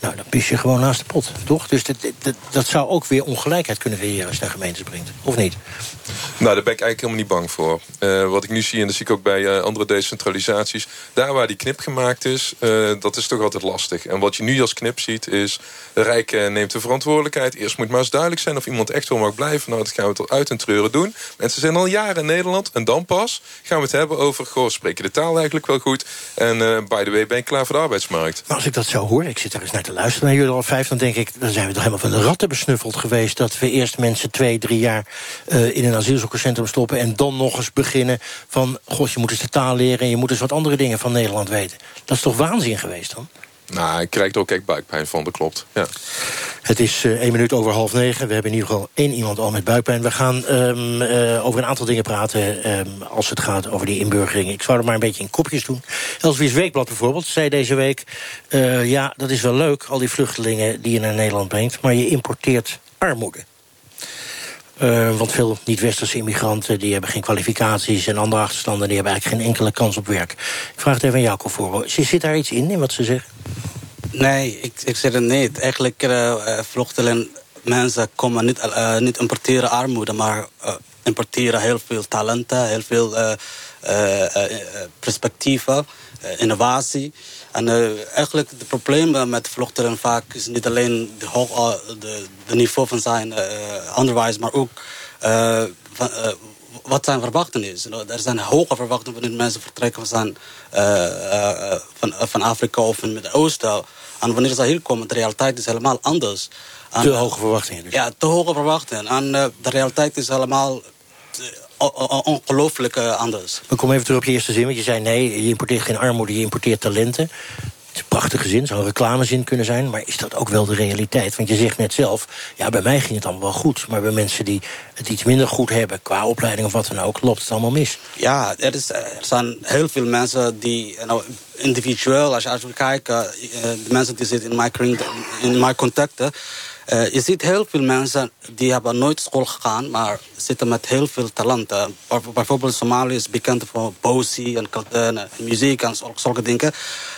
Speaker 1: nou, dan pis je gewoon naast de pot, toch? Dus dat, dat, dat zou ook weer ongelijkheid kunnen creëren... als je naar gemeentes brengt, of niet?
Speaker 17: Nou, daar ben ik eigenlijk helemaal niet bang voor. Uh, wat ik nu zie, en dat zie ik ook bij uh, andere decentralisaties... daar waar die knip gemaakt is, uh, dat is toch altijd lastig. En wat je nu als knip ziet is... Rijk neemt de verantwoordelijkheid. Eerst moet maar eens duidelijk zijn of iemand echt wel mag blijven. Nou, dat gaan we tot uit en treuren doen. Mensen zijn al jaren in Nederland. En dan pas gaan we het hebben over... goh, spreek je de taal eigenlijk wel goed? En by the way, ben je klaar voor de arbeidsmarkt?
Speaker 1: Maar als ik dat zo hoor, ik zit daar eens naar te luisteren... naar jullie al vijf, dan denk ik... dan zijn we toch helemaal van de ratten besnuffeld geweest... dat we eerst mensen twee, drie jaar in een asielzoekerscentrum stoppen... en dan nog eens beginnen van... god, je moet eens de taal leren... en je moet eens wat andere dingen van Nederland weten. Dat is toch waanzin geweest dan?
Speaker 17: Nou, ik krijg er ook echt buikpijn van, dat klopt. Ja.
Speaker 1: Het is uh, één minuut over half negen. We hebben in ieder geval één iemand al met buikpijn. We gaan um, uh, over een aantal dingen praten um, als het gaat over die inburgering. Ik zou er maar een beetje in kopjes doen. Elsewie's Weekblad bijvoorbeeld zei deze week... Uh, ja, dat is wel leuk, al die vluchtelingen die je naar Nederland brengt... maar je importeert armoede. Uh, want veel niet-westerse immigranten die hebben geen kwalificaties... en andere achterstanden die hebben eigenlijk geen enkele kans op werk. Ik vraag het even aan Jacob voor. Zit daar iets in, in wat ze zeggen?
Speaker 13: Nee, ik, ik zeg het niet. Eigenlijk uh, vluchtelingen, mensen komen niet, niet importeren armoede... maar importeren heel veel talenten, heel veel perspectieven, innovatie... En uh, eigenlijk het probleem met vluchtelingen vaak is niet alleen de, hoog, de, de niveau van zijn uh, onderwijs, maar ook van, wat zijn verwachtingen is. Er zijn hoge verwachtingen wanneer mensen vertrekken van, van, van Afrika of van het Oosten En wanneer ze hier komen, de realiteit is helemaal anders. En,
Speaker 1: Te hoge verwachtingen dus.
Speaker 13: Ja, te hoge verwachtingen. En eh, de realiteit is helemaal eh, ongelooflijk anders.
Speaker 1: We komen even terug op je eerste zin, want je zei nee, je importeert geen armoede, je importeert talenten. Het is een prachtige zin, zou een reclamezin kunnen zijn, maar is dat ook wel de realiteit? Want je zegt net zelf, ja, bij mij ging het allemaal wel goed, maar bij mensen die het iets minder goed hebben, qua opleiding of wat dan ook, loopt het allemaal mis.
Speaker 13: Ja, er, is, er zijn heel veel mensen die, nou, individueel, als je, als je kijkt, eh, eh, de mensen die zitten in mijn, in mijn contacten, eh, je ziet heel veel mensen die hebben nooit school gegaan, maar zitten met heel veel talenten. Bij- Bijvoorbeeld Somalië is bekend voor poëzie en, muziek en zul- zulke dingen.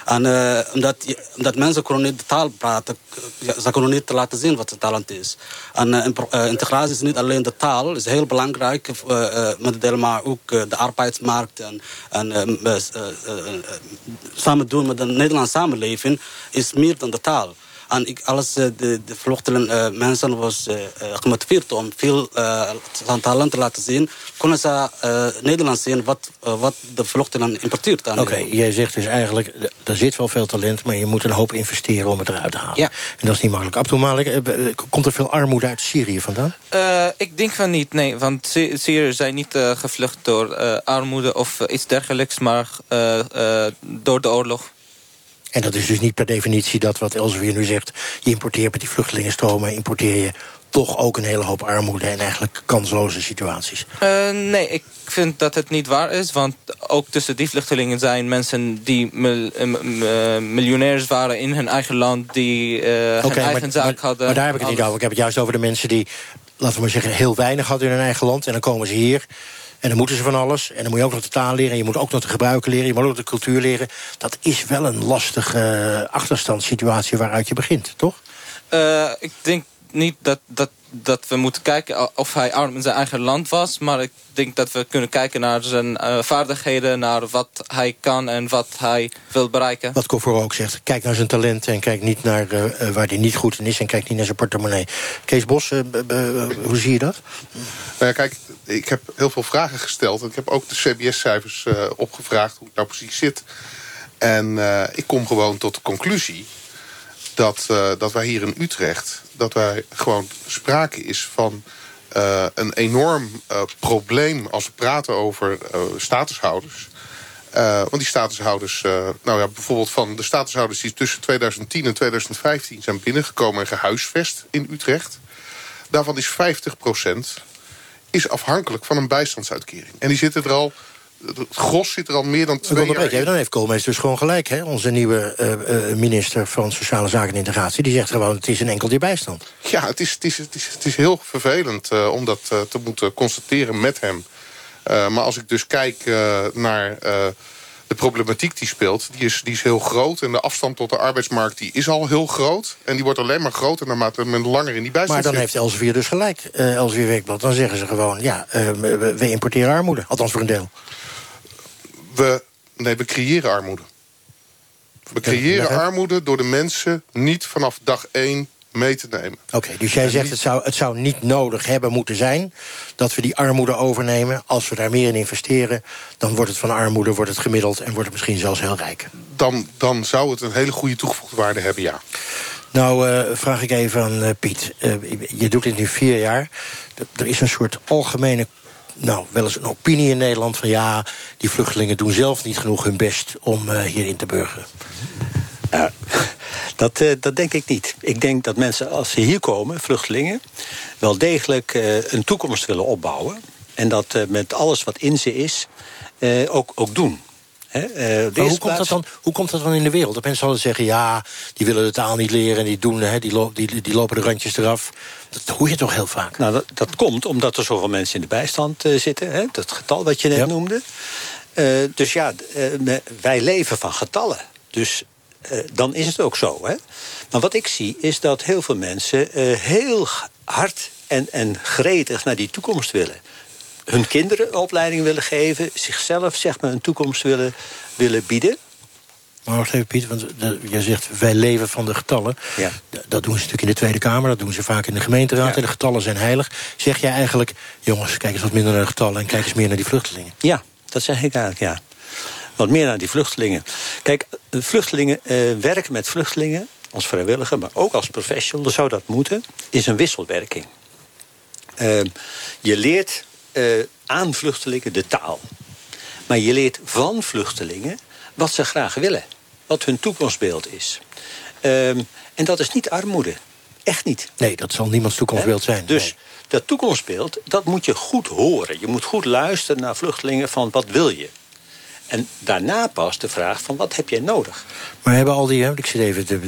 Speaker 13: En eh, omdat, mensen kunnen niet de taal praten, eh, ze kunnen niet laten zien wat hun talent is. En integratie is niet alleen de taal, is heel belangrijk, met maar ook de arbeidsmarkt en, en samen doen met de Nederlandse samenleving is meer dan de taal. En ik, alles eh, de, de vluchtelingen, eh, mensen was eh, gemotiveerd om veel eh, van talent te laten zien. Kunnen ze eh, Nederland zien wat, wat de vluchtelingen importeert. aan
Speaker 1: Oké, jij zegt dus eigenlijk, er zit wel veel talent, maar je moet een hoop investeren om het eruit te halen.
Speaker 14: Ja.
Speaker 1: En dat is niet makkelijk. Abdul Malik, komt er veel armoede uit Syrië vandaan?
Speaker 14: Eh, ik denk van niet, nee. Want Sy- Syriërs zijn niet eh, gevlucht door eh, armoede of iets dergelijks... maar eh, eh, door de oorlog.
Speaker 1: En dat is dus niet per definitie dat wat Elsevier nu zegt... je importeert met die vluchtelingenstromen... importeer je toch ook een hele hoop armoede... en eigenlijk kansloze situaties.
Speaker 14: Eh, nee, ik vind dat het niet waar is. Want ook tussen die vluchtelingen zijn mensen die mil- eh, eh, miljonairs waren in hun eigen land... die eh, hun eigen
Speaker 1: maar,
Speaker 14: zaak
Speaker 1: maar-
Speaker 14: hadden.
Speaker 1: maar daar heb ik het niet over. Ik heb het juist over de mensen die, laten we maar zeggen... heel weinig hadden in hun eigen land. En dan komen ze hier... En dan moeten ze van alles. En dan moet je ook nog de taal leren. En je moet ook nog de gebruiken leren. Je moet ook de cultuur leren. Dat is wel een lastige eh, achterstandssituatie waaruit je begint, toch?
Speaker 14: Eh, ik denk niet dat, dat, dat we moeten kijken of hij arm in zijn eigen land was. Maar ik denk dat we kunnen kijken naar zijn eh, vaardigheden, naar wat hij kan en wat hij wil bereiken.
Speaker 1: Wat Koffer ook zegt. Kijk naar zijn talenten en kijk niet naar eh, eh, waar hij niet goed in is. En kijk niet naar zijn portemonnee. Kees Bos, hoe zie je dat?
Speaker 16: Nou ja, kijk, ik heb heel veel vragen gesteld. En ik heb ook de CBS-cijfers eh, opgevraagd hoe het nou precies zit. En eh, ik kom gewoon tot de conclusie dat, eh, dat wij hier in Utrecht... dat wij gewoon sprake is van eh, een enorm eh, probleem... als we praten over statushouders. Want die statushouders, nou ja, bijvoorbeeld van de statushouders... die tussen 2010 en 2015 zijn binnengekomen en gehuisvest in Utrecht... daarvan is 50% is afhankelijk van een bijstandsuitkering. En die zitten er al, het gros zit er al meer dan twee jaar in.
Speaker 1: Dan heeft Koolmees dus gewoon gelijk. Hè? Onze nieuwe eh, eh, minister van Sociale Zaken en Integratie... die zegt gewoon, het is een enkeltje bijstand.
Speaker 16: Ja, het is, het is, het is, het is heel vervelend eh, om dat te moeten constateren met hem. Maar als ik dus kijk naar de problematiek die speelt... Die is, die is heel groot. En de afstand tot de arbeidsmarkt die is al heel groot. En die wordt alleen maar groter naarmate men langer in die bijstand
Speaker 1: Maar dan
Speaker 16: zit.
Speaker 1: heeft Elsevier dus gelijk, eh Elsevier Weekblad. Dan zeggen ze gewoon, ja, we, we importeren armoede. Althans voor een deel.
Speaker 16: We, nee, we creëren armoede. We creëren armoede door de mensen niet vanaf dag één mee te nemen.
Speaker 1: Oké, dus jij zegt het zou, het zou niet nodig hebben moeten zijn... dat we die armoede overnemen. Als we daar meer in investeren, dan wordt het van armoede wordt het gemiddeld... en wordt het misschien zelfs heel rijk.
Speaker 16: Dan, dan zou het een hele goede toegevoegde waarde hebben, ja.
Speaker 1: Nou, eh, vraag ik even aan eh, Piet. Eh, je doet dit nu vier jaar. Er is een soort algemene, nou, wel eens een opinie in Nederland... van ja, die vluchtelingen doen zelf niet genoeg hun best om eh, hierin te burgeren.
Speaker 15: Dat, eh, dat denk ik niet. Ik denk dat mensen, als ze hier komen, vluchtelingen... wel degelijk eh, een toekomst willen opbouwen. En dat met alles wat in ze is, ook, ook doen. Hè, eh,
Speaker 1: hoe, komt dat dan, hoe komt dat dan in de wereld? Dat mensen altijd zeggen, ja, die willen de taal niet leren... en die, doen, hè, die, lo- die, die lopen de randjes eraf. Dat hoor je toch heel vaak?
Speaker 15: Nou, dat, dat komt omdat er zoveel mensen in de bijstand eh, zitten. Hè? Dat getal wat je net noemde. Eh, dus ja, wij leven van getallen. Dus dan is het ook zo. Hè? Maar wat ik zie is dat heel veel mensen heel hard en, en gretig naar die toekomst willen. Hun kinderen een opleiding willen geven. Zichzelf zeg maar, een toekomst willen, willen bieden.
Speaker 1: Maar wacht even, Piet, want jij zegt wij leven van de getallen.
Speaker 15: Ja.
Speaker 1: Dat doen ze natuurlijk in de Tweede Kamer, dat doen ze vaak in de gemeenteraad... en de getallen zijn heilig. Zeg jij eigenlijk, jongens, kijk eens wat minder naar de getallen... en kijk eens meer naar die vluchtelingen?
Speaker 15: Ja, dat zeg ik eigenlijk, ja. Wat meer naar die vluchtelingen. Kijk, de vluchtelingen eh, werken met vluchtelingen als vrijwilliger, maar ook als professional, zou dat moeten, is een wisselwerking. Ehm, je leert eh, aan vluchtelingen de taal. Maar je leert van vluchtelingen wat ze graag willen. Wat hun toekomstbeeld is. Ehm, en dat is niet armoede. Echt niet.
Speaker 1: Nee, dat zal niemands toekomstbeeld zijn.
Speaker 15: Dus dat toekomstbeeld, dat moet je goed horen. Je moet goed luisteren naar vluchtelingen van wat wil je. En daarna pas de vraag van wat heb jij nodig?
Speaker 1: Maar hebben al die, ik zit even te,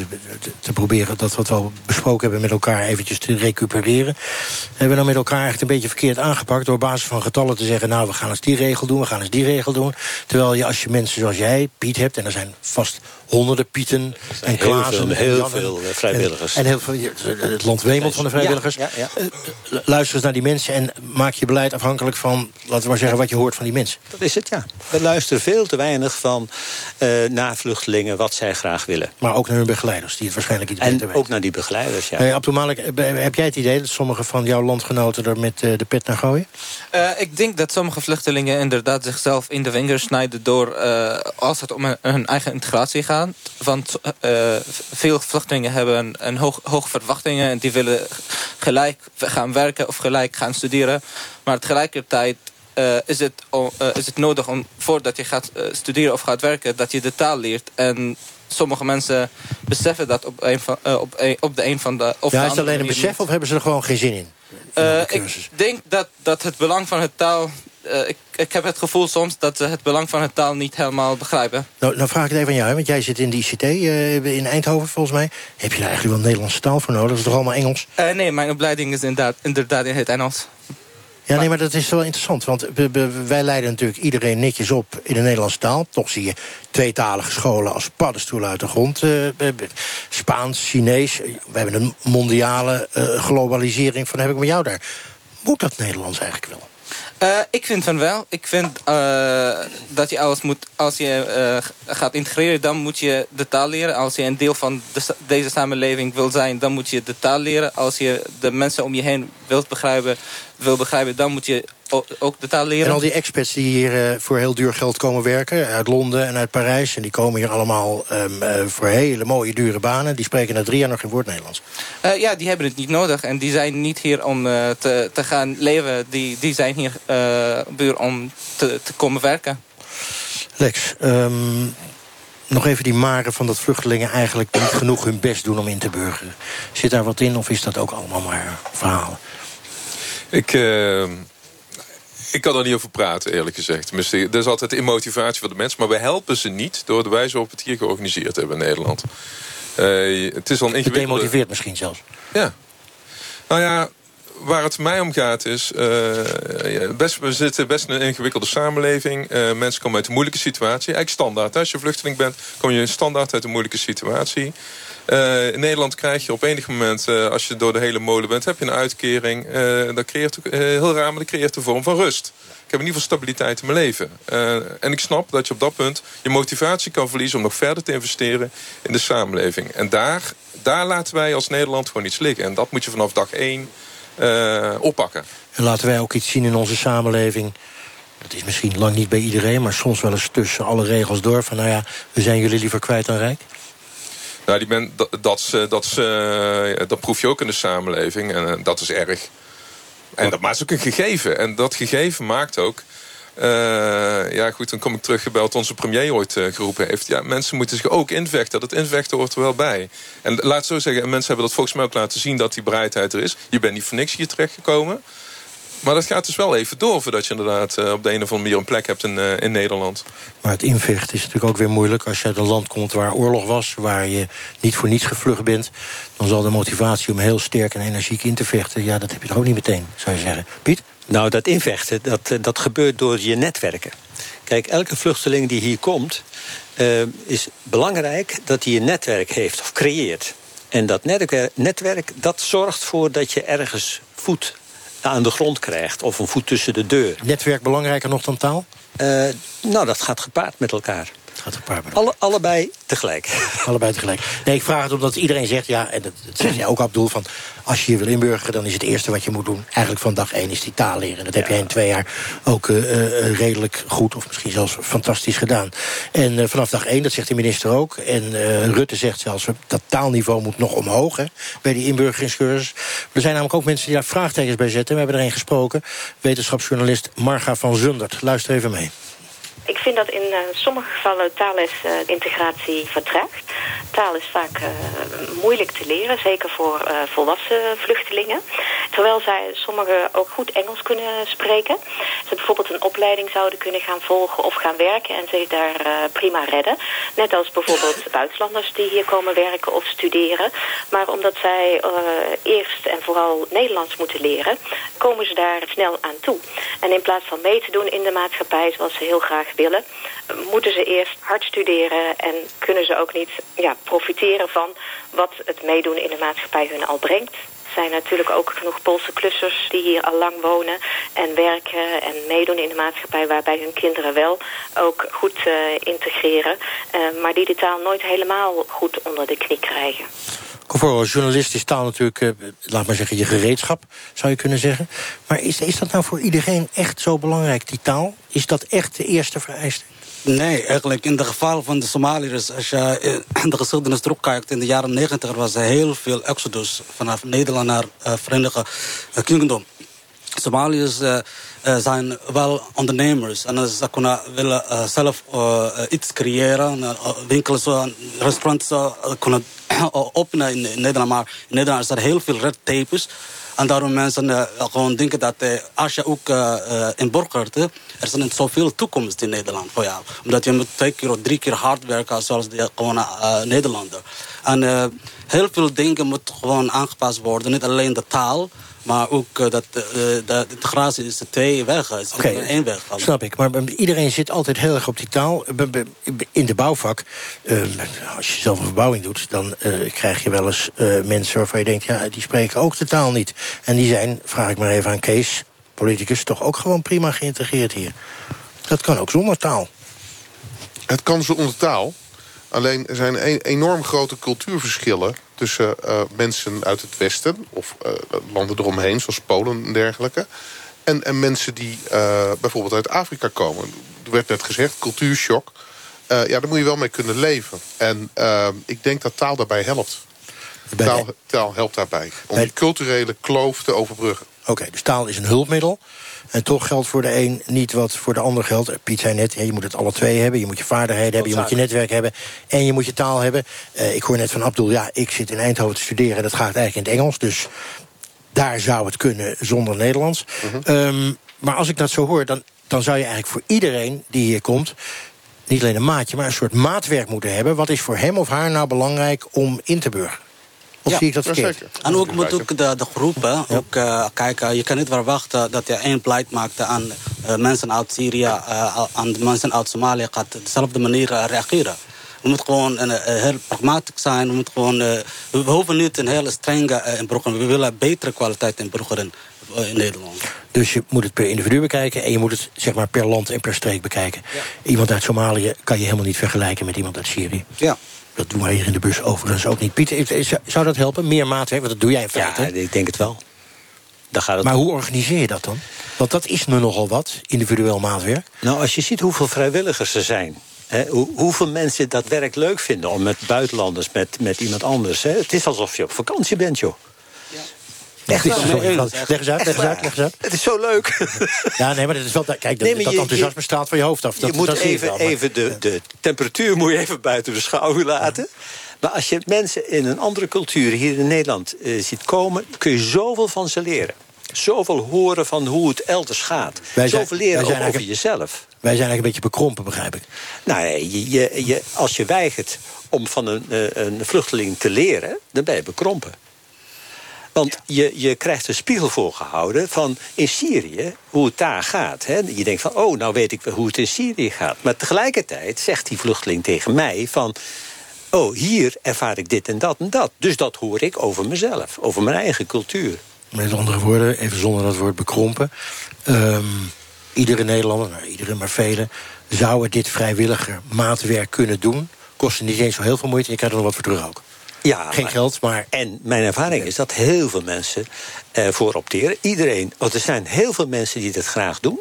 Speaker 1: te, proberen dat wat we al besproken hebben met elkaar eventjes te recupereren. Hebben we dan met elkaar echt een beetje verkeerd aangepakt door op basis van getallen te zeggen, nou we gaan eens die regel doen, we gaan eens die regel doen. Terwijl je als je mensen zoals jij, Piet, hebt, en er zijn vast honderden Pieten en
Speaker 15: heel
Speaker 1: Klaassen.
Speaker 15: veel- heel
Speaker 1: en Jan-
Speaker 15: veel, eh, vrijwilligers.
Speaker 1: En, en heel veel, het land wemelt van de vrijwilligers.
Speaker 15: Ja, ja,
Speaker 1: Eh, Luister eens naar die mensen en maak je beleid afhankelijk van, laten we maar zeggen, wat je hoort van die mensen.
Speaker 15: Dat is het, ja. We luisteren veel te weinig van eh naar vluchtelingen wat zij graag willen.
Speaker 1: Maar ook naar hun begeleiders, die het waarschijnlijk iets beter
Speaker 15: En
Speaker 1: weten.
Speaker 15: ook naar die begeleiders, ja.
Speaker 1: Hey, Abdul Malik, eh, heb jij het idee dat sommige van jouw landgenoten er met eh, de pet naar gooien?
Speaker 14: Eh, ik denk dat sommige vluchtelingen inderdaad zichzelf in de vinger snijden... door eh, als het om hun eigen integratie gaat. Want eh, veel vluchtelingen hebben een, een hoog, hoge verwachtingen... en die willen gelijk gaan werken of gelijk gaan studeren. Maar tegelijkertijd eh, is, het, eh, is het nodig om voordat je gaat studeren of gaat werken... dat je de taal leert. En sommige mensen beseffen dat op, een van, op, een, op de een van de... Of
Speaker 1: ja,
Speaker 14: de
Speaker 1: is het alleen een besef of hebben ze er gewoon geen zin in?
Speaker 14: ik denk dat, dat het belang van het taal... eh, ik, ik heb het gevoel soms dat ze het belang van het taal niet helemaal begrijpen.
Speaker 1: Nou, nou vraag ik het even aan jou, want jij zit in de ICT eh, in Eindhoven volgens mij. Heb je daar eigenlijk wel Nederlandse taal voor nodig? Dat is toch allemaal Engels?
Speaker 14: Eh, nee, mijn opleiding is inderdaad, inderdaad in het Engels.
Speaker 1: Ja, nee, maar dat is wel interessant. Want we- we- wij leiden natuurlijk iedereen netjes op in de Nederlandse taal. Toch zie je tweetalige scholen als paddenstoelen uit de grond. Spaans, Chinees. We hebben een mondiale globalisering van heb ik met jou daar. Moet dat Nederlands eigenlijk wel?
Speaker 14: Eh, ik vind van wel. Ik vind eh, dat je alles moet, als je eh, gaat integreren, dan moet je de taal leren. Als je een deel van deze samenleving wil zijn, dan moet je de taal leren. Als je de mensen om je heen wilt begrijpen, wil begrijpen, dan moet je ook de taal leren.
Speaker 1: En al die expats die hier eh, voor heel duur geld komen werken... uit Londen en uit Parijs... en die komen hier allemaal ehm, eh, voor hele mooie dure banen... die spreken na drie jaar nog geen woord Nederlands.
Speaker 14: Eh, ja, die hebben het niet nodig. En die zijn niet hier om te, te gaan leven. Die, die zijn hier puur om te, te komen werken.
Speaker 1: Lex, ehm, nog even die maren van dat vluchtelingen... eigenlijk niet genoeg hun best doen om in te burgeren. Zit daar wat in of is dat ook allemaal maar verhalen?
Speaker 17: Ik, eh, ik kan er niet over praten, eerlijk gezegd. Tenminste, Dat is altijd de motivatie van de mensen. Maar we helpen ze niet door de wijze waarop we het hier georganiseerd hebben in Nederland. Eh, het is al een ingewikkelde...
Speaker 1: Gedemotiveerd misschien zelfs.
Speaker 17: Ja. Nou ja, waar het mij om gaat is... eh, best, we zitten best in een ingewikkelde samenleving. Eh, mensen komen uit een moeilijke situatie. Eigenlijk standaard. Als je vluchteling bent, kom je standaard uit een moeilijke situatie. Eh, in Nederland krijg je op enig moment, als je door de hele molen bent... heb je een uitkering. dat creëert heel raar, maar dat creëert een vorm van rust. Ik heb in ieder geval stabiliteit in mijn leven. En ik snap dat je op dat punt je motivatie kan verliezen... om nog verder te investeren in de samenleving. En daar, daar laten wij als Nederland gewoon iets liggen. En dat moet je vanaf dag één eh, oppakken.
Speaker 1: En laten wij ook iets zien in onze samenleving... dat is misschien lang niet bij iedereen... maar soms wel eens tussen alle regels door... van nou ja, we zijn jullie liever kwijt dan rijk.
Speaker 17: Nou, die men, dat, eh, dat, proef je ook in de samenleving. En eh, dat is erg. En dat, maar het is ook een gegeven. En dat gegeven maakt ook... eh, ja, goed, dan kom ik terug bij wat onze premier ooit eh, geroepen heeft. Ja, mensen moeten zich ook invechten. Dat invechten hoort er wel bij. En laat zo zeggen, en mensen hebben dat volgens mij ook laten zien... dat die bereidheid er is. Je bent niet voor niks hier terechtgekomen. Maar dat gaat dus wel even door... voordat je inderdaad eh, op de een of andere manier een plek hebt in, in Nederland.
Speaker 1: Maar het invechten is natuurlijk ook weer moeilijk. Als je uit een land komt waar oorlog was... waar je niet voor niets gevlucht bent... dan zal de motivatie om heel sterk en energiek in te vechten... ja, dat heb je toch ook niet meteen, zou je zeggen. Piet?
Speaker 15: Nou, dat invechten, dat, eh, dat gebeurt door je netwerken. Kijk, elke vluchteling die hier komt... eh, is belangrijk dat hij een netwerk heeft of creëert. En dat netwerk, dat zorgt voor dat je ergens voet aan de grond krijgt... of een voet tussen de deur.
Speaker 1: Netwerk belangrijker nog dan taal?
Speaker 15: Eh, nou, dat gaat gepaard met elkaar.
Speaker 1: Gaat gepaard met
Speaker 15: Alle, allebei tegelijk. (laughs)
Speaker 1: Allebei tegelijk. Nee, ik vraag het omdat iedereen zegt, ja, en dat, dat zeg jij ook, Abdul, van als je je wil inburgeren, dan is het eerste wat je moet doen, eigenlijk van dag één, is die taal leren. En dat heb jij in twee jaar ook eh, eh, redelijk goed, of misschien zelfs fantastisch gedaan. En eh, vanaf dag één, dat zegt de minister ook, en eh, Rutte zegt zelfs, dat taalniveau moet nog omhoog, hè, bij die inburgeringscursus. Er zijn namelijk ook mensen die daar vraagtekens bij zetten. We hebben er een gesproken, wetenschapsjournalist Marga van Zundert. Luister even mee.
Speaker 18: Ik vind dat in uh, sommige gevallen taalintegratie uh, vertraagt. Taal is vaak uh, moeilijk te leren, zeker voor volwassen vluchtelingen. Terwijl zij sommigen ook goed Engels kunnen spreken. Ze bijvoorbeeld een opleiding zouden kunnen gaan volgen of gaan werken en zich daar prima redden. Net als bijvoorbeeld (laughs) buitenlanders die hier komen werken of studeren. Maar omdat zij eerst en vooral Nederlands moeten leren, komen ze daar snel aan toe. En in plaats van mee te doen in de maatschappij zoals ze heel graag willen, moeten ze eerst hard studeren en kunnen ze ook niet ja, profiteren van wat het meedoen in de maatschappij hun al brengt. Zijn natuurlijk ook genoeg Poolse klussers die hier al lang wonen en werken en meedoen in de maatschappij waarbij hun kinderen wel ook goed uh, integreren, uh, maar die de taal nooit helemaal goed onder de knie krijgen.
Speaker 1: Voor een journalist is taal natuurlijk, uh, laat maar zeggen, je gereedschap, zou je kunnen zeggen. Maar is, is dat nou voor iedereen echt zo belangrijk, die taal? Is dat echt de eerste vereiste?
Speaker 13: Nee, eigenlijk in het geval van de Somaliërs, als je in de geschiedenis terugkijkt, in de jaren negentig was er heel veel exodus vanaf Nederland naar uh, Verenigde Kingdom. Somaliërs uh, uh, zijn wel ondernemers en ze kunnen willen uh, zelf iets creëren, winkels, restaurants kunnen openen in, Nederland. Maar in Nederland is er heel veel red tapes. En daarom mensen uh, gewoon denken dat uh, als je ook uh, inburgert, er is niet zoveel toekomst in Nederland voor jou. Omdat je moet twee keer of drie keer hard werken zoals de gewone Nederlander. En heel veel dingen moeten gewoon aangepast worden. Niet alleen de taal, maar ook uh, dat uh, de integratie is de twee wegen. Oké, okay, één weg.
Speaker 1: Snap ik. Maar iedereen zit altijd heel erg op die taal. In de bouwvak, uh, als je zelf een verbouwing doet... dan krijg je wel eens mensen waarvan je denkt... ja, die spreken ook de taal niet. En die zijn, vraag ik maar even aan Kees, politicus... toch ook gewoon prima geïntegreerd hier. Dat kan ook zonder taal.
Speaker 16: Het kan zonder taal. Alleen er zijn een, enorm grote cultuurverschillen tussen uh, mensen uit het Westen... of uh, landen eromheen, zoals Polen en dergelijke... en, en mensen die uh, bijvoorbeeld uit Afrika komen. Er werd net gezegd, cultuurshock. ja, daar moet je wel mee kunnen leven. En ik denk dat taal daarbij helpt. Taal, taal helpt daarbij. Om die culturele kloof te overbruggen.
Speaker 1: Oké, okay, dus taal is een hulpmiddel. En toch geldt voor de een niet wat voor de ander geldt. Piet zei net, je moet het alle twee hebben. Je moet je vaardigheden hebben, je moet je netwerk hebben... en je moet je taal hebben. Uh, ik hoor net van Abdul, ja, ik zit in Eindhoven te studeren... en dat gaat eigenlijk in het Engels, dus daar zou het kunnen zonder Nederlands. Uh -huh. um, maar als ik dat zo hoor, dan, dan zou je eigenlijk voor iedereen die hier komt... niet alleen een maatje, maar een soort maatwerk moeten hebben. Wat is voor hem of haar nou belangrijk om in te burgeren? Of ja, zie ik dat verkeerd?
Speaker 13: En ook moet ook de, de groepen ja. ook, uh, kijken. Je kan niet verwachten dat je één beleid maakt aan uh, mensen uit Syrië, uh, aan de mensen uit Somalië gaat op dezelfde manier reageren. We moeten gewoon heel pragmatisch zijn. We, moeten gewoon, we hoeven niet een hele strenge inburgering. We willen betere kwaliteit inburgeren in Nederland.
Speaker 1: Dus je moet het per individu bekijken en je moet het zeg maar, per land en per streek bekijken. Ja. Iemand uit Somalië kan je helemaal niet vergelijken met iemand uit Syrië.
Speaker 13: Ja.
Speaker 1: Dat doen wij hier in de bus overigens ook niet. Pieter, zou dat helpen? Meer maatwerk? Want dat doe jij in feite.
Speaker 15: Ja, ik denk het wel.
Speaker 1: Daar gaat het maar hoe organiseer je dat dan? Want dat is nu nogal wat, individueel maatwerk.
Speaker 15: Nou, als je ziet hoeveel vrijwilligers er zijn... Hoe, hoeveel mensen dat werk leuk vinden om met buitenlanders, met, met iemand anders... Het is alsof je op vakantie bent, joh.
Speaker 1: Echt wel. Sorry, leg eens uit, leg eens uit, leg eens uit.
Speaker 15: Het is zo leuk.
Speaker 1: Ja, nee, maar dat is wel... Kijk, dat, nee, dat enthousiasme je, straalt van je hoofd af. Dat,
Speaker 15: je moet
Speaker 1: dat
Speaker 15: even,
Speaker 1: wel,
Speaker 15: even de, de temperatuur moet je even buiten de schouw laten. Maar als je mensen in een andere cultuur hier in Nederland uh, ziet komen... kun je zoveel van ze leren. Zoveel horen van hoe het elders gaat. Wij zijn, zoveel leren zijn over jezelf.
Speaker 1: Wij zijn eigenlijk een beetje bekrompen, begrijp ik.
Speaker 15: Nou, je, je, je, als je weigert om van een, een vluchteling te leren... dan ben je bekrompen. Want je, je krijgt een spiegel voorgehouden van in Syrië, hoe het daar gaat. Hè? Je denkt van, oh, nou weet ik hoe het in Syrië gaat. Maar tegelijkertijd zegt die vluchteling tegen mij van... oh, hier ervaar ik dit en dat en dat. Dus dat hoor ik over mezelf, over mijn eigen cultuur.
Speaker 1: Met andere woorden, even zonder dat woord bekrompen... Um, iedere Nederlander, nou, iedere maar velen... zouden dit vrijwilliger maatwerk kunnen doen. Kosten niet eens zo heel veel moeite en je krijgt er nog wat voor terug ook.
Speaker 15: Ja,
Speaker 1: Geen geld, maar...
Speaker 15: En mijn ervaring is dat heel veel mensen ervoor opteren. Iedereen, want er zijn heel veel mensen die dit graag doen.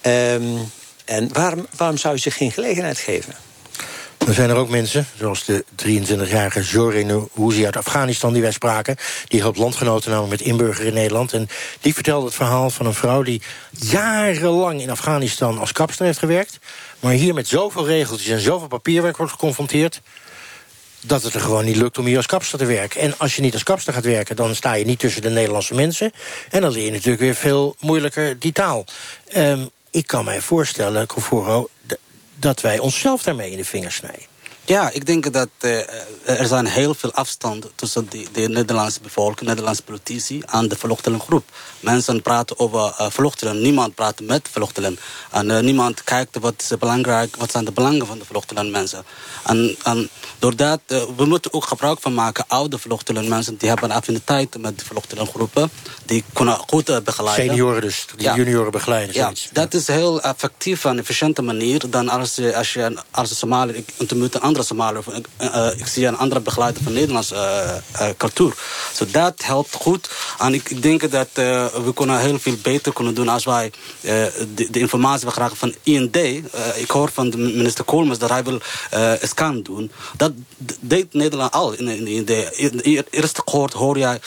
Speaker 15: Ehm, en waarom, waarom zou je zich geen gelegenheid geven?
Speaker 1: Dan zijn er ook mensen, zoals de 23-jarige Zorin Houzi uit Afghanistan... die wij spraken, die helpt landgenoten namelijk met inburgeren in Nederland. En die vertelde het verhaal van een vrouw die jarenlang in Afghanistan als kapster heeft gewerkt... maar hier met zoveel regeltjes en zoveel papierwerk wordt geconfronteerd dat het er gewoon niet lukt om hier als kapster te werken. En als je niet als kapster gaat werken, dan sta je niet tussen de Nederlandse mensen. En dan leer je natuurlijk weer veel moeilijker die taal. Um, ik kan mij voorstellen, Coforo, dat wij onszelf daarmee in de vingers snijden.
Speaker 13: Ja, ik denk dat uh, er zijn heel veel afstand tussen de, de Nederlandse bevolking, Nederlandse politici en de vluchtelingengroep. Mensen praten over uh, vluchtelingen, niemand praat met vluchtelingen. En uh, niemand kijkt wat, is belangrijk, wat zijn de belangen van de vluchtelingen mensen. En, en doordat, we moeten ook gebruik van maken, oude vluchtelingen mensen, die hebben affiniteit met de vluchtelingengroepen. Die kunnen goed begeleiden.
Speaker 1: Senioren dus, die ja. junioren begeleiden.
Speaker 13: Ja, dat is een heel effectief en efficiënte manier dan als, als je als Somaliër ontmoet andere Somaliër. Uh, ik zie een andere begeleider van Nederlandse uh, uh, cultuur. So dat helpt goed. En ik, denk dat we kunnen heel veel beter kunnen doen als wij de, de, informatie we krijgen van IND. ik hoor van de minister Koolmans dat hij wil scan doen. Dat deed Nederland al in, in IND. Eerst gehoord hoor jij,